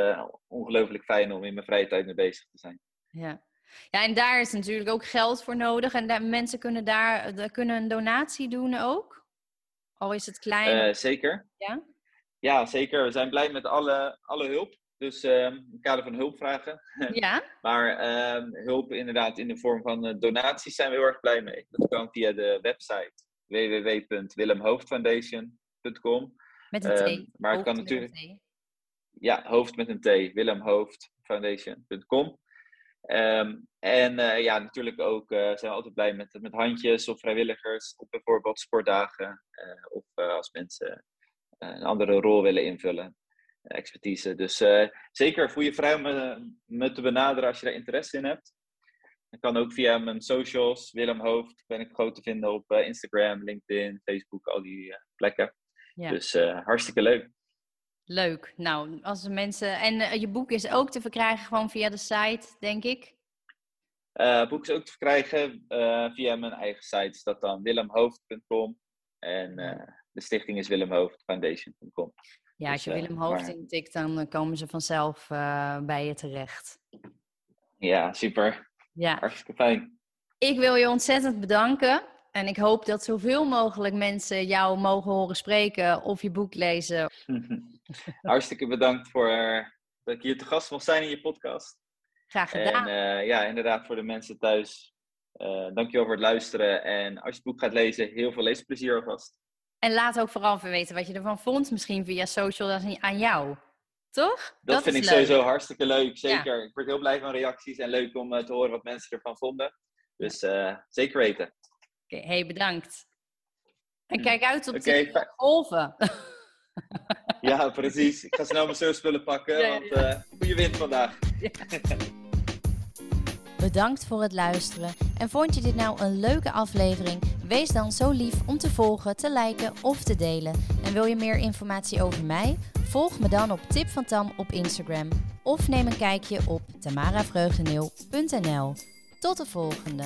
ongelooflijk fijn om in mijn vrije tijd mee bezig te zijn. Ja. Ja, en daar is natuurlijk ook geld voor nodig. En mensen kunnen daar kunnen een donatie doen ook? Al is het klein? Uh, zeker. Ja? Ja, zeker. We zijn blij met alle, alle hulp. Dus uh, in het kader van hulpvragen. Ja. maar uh, hulp inderdaad in de vorm van uh, donaties zijn we heel erg blij mee. Dat kan via de website www.willemhoofdfoundation.com. Met een T. Ehm, maar het kan natuurlijk. Ja, hoofd met een T. Willemhoofdfoundation.com. Um, en uh, ja, natuurlijk ook uh, zijn we altijd blij met, met handjes of vrijwilligers op bijvoorbeeld sportdagen. Uh, of als mensen een andere rol willen invullen, expertise. Dus zeker voel je vrij om me, me, te benaderen als je daar interesse in hebt. Dat kan ook via mijn socials, Willem Hoofd, ben ik groot te vinden op Instagram, LinkedIn, Facebook, al die plekken. Ja. Dus hartstikke leuk. Leuk. Nou, als mensen. En je boek is ook te verkrijgen gewoon via de site, denk ik. Het boek is ook te verkrijgen via mijn eigen site. Is dat dan willemhoofd.com. En de stichting is willemhoofdfoundation.com. Ja, als je dus, Willem Hoofd intikt, dan komen ze vanzelf bij je terecht. Ja, super. Ja. Hartstikke fijn. Ik wil je ontzettend bedanken. En ik hoop dat zoveel mogelijk mensen jou mogen horen spreken of je boek lezen. Hartstikke bedankt voor dat ik hier te gast mocht zijn in je podcast. Graag gedaan. En uh, ja, inderdaad voor de mensen thuis. Uh, dankjewel voor het luisteren. En als je het boek gaat lezen, heel veel leesplezier alvast. En laat ook vooral even weten wat je ervan vond. Misschien via social aan jou. Toch? Dat, vind ik sowieso hartstikke leuk. Zeker. Ik word heel blij van reacties en leuk om te horen wat mensen ervan vonden. Dus zeker weten. Oké, hey, bedankt. En kijk uit op okay, de golven. Ja, precies. Ik ga snel mijn surfspullen pakken, want uh, goede wind vandaag. Bedankt voor het luisteren. En vond je dit nou een leuke aflevering? Wees dan zo lief om te volgen, te liken of te delen. En wil je meer informatie over mij? Volg me dan op Tip van Tam op Instagram. Of neem een kijkje op tamaravreugdeneel.nl. Tot de volgende!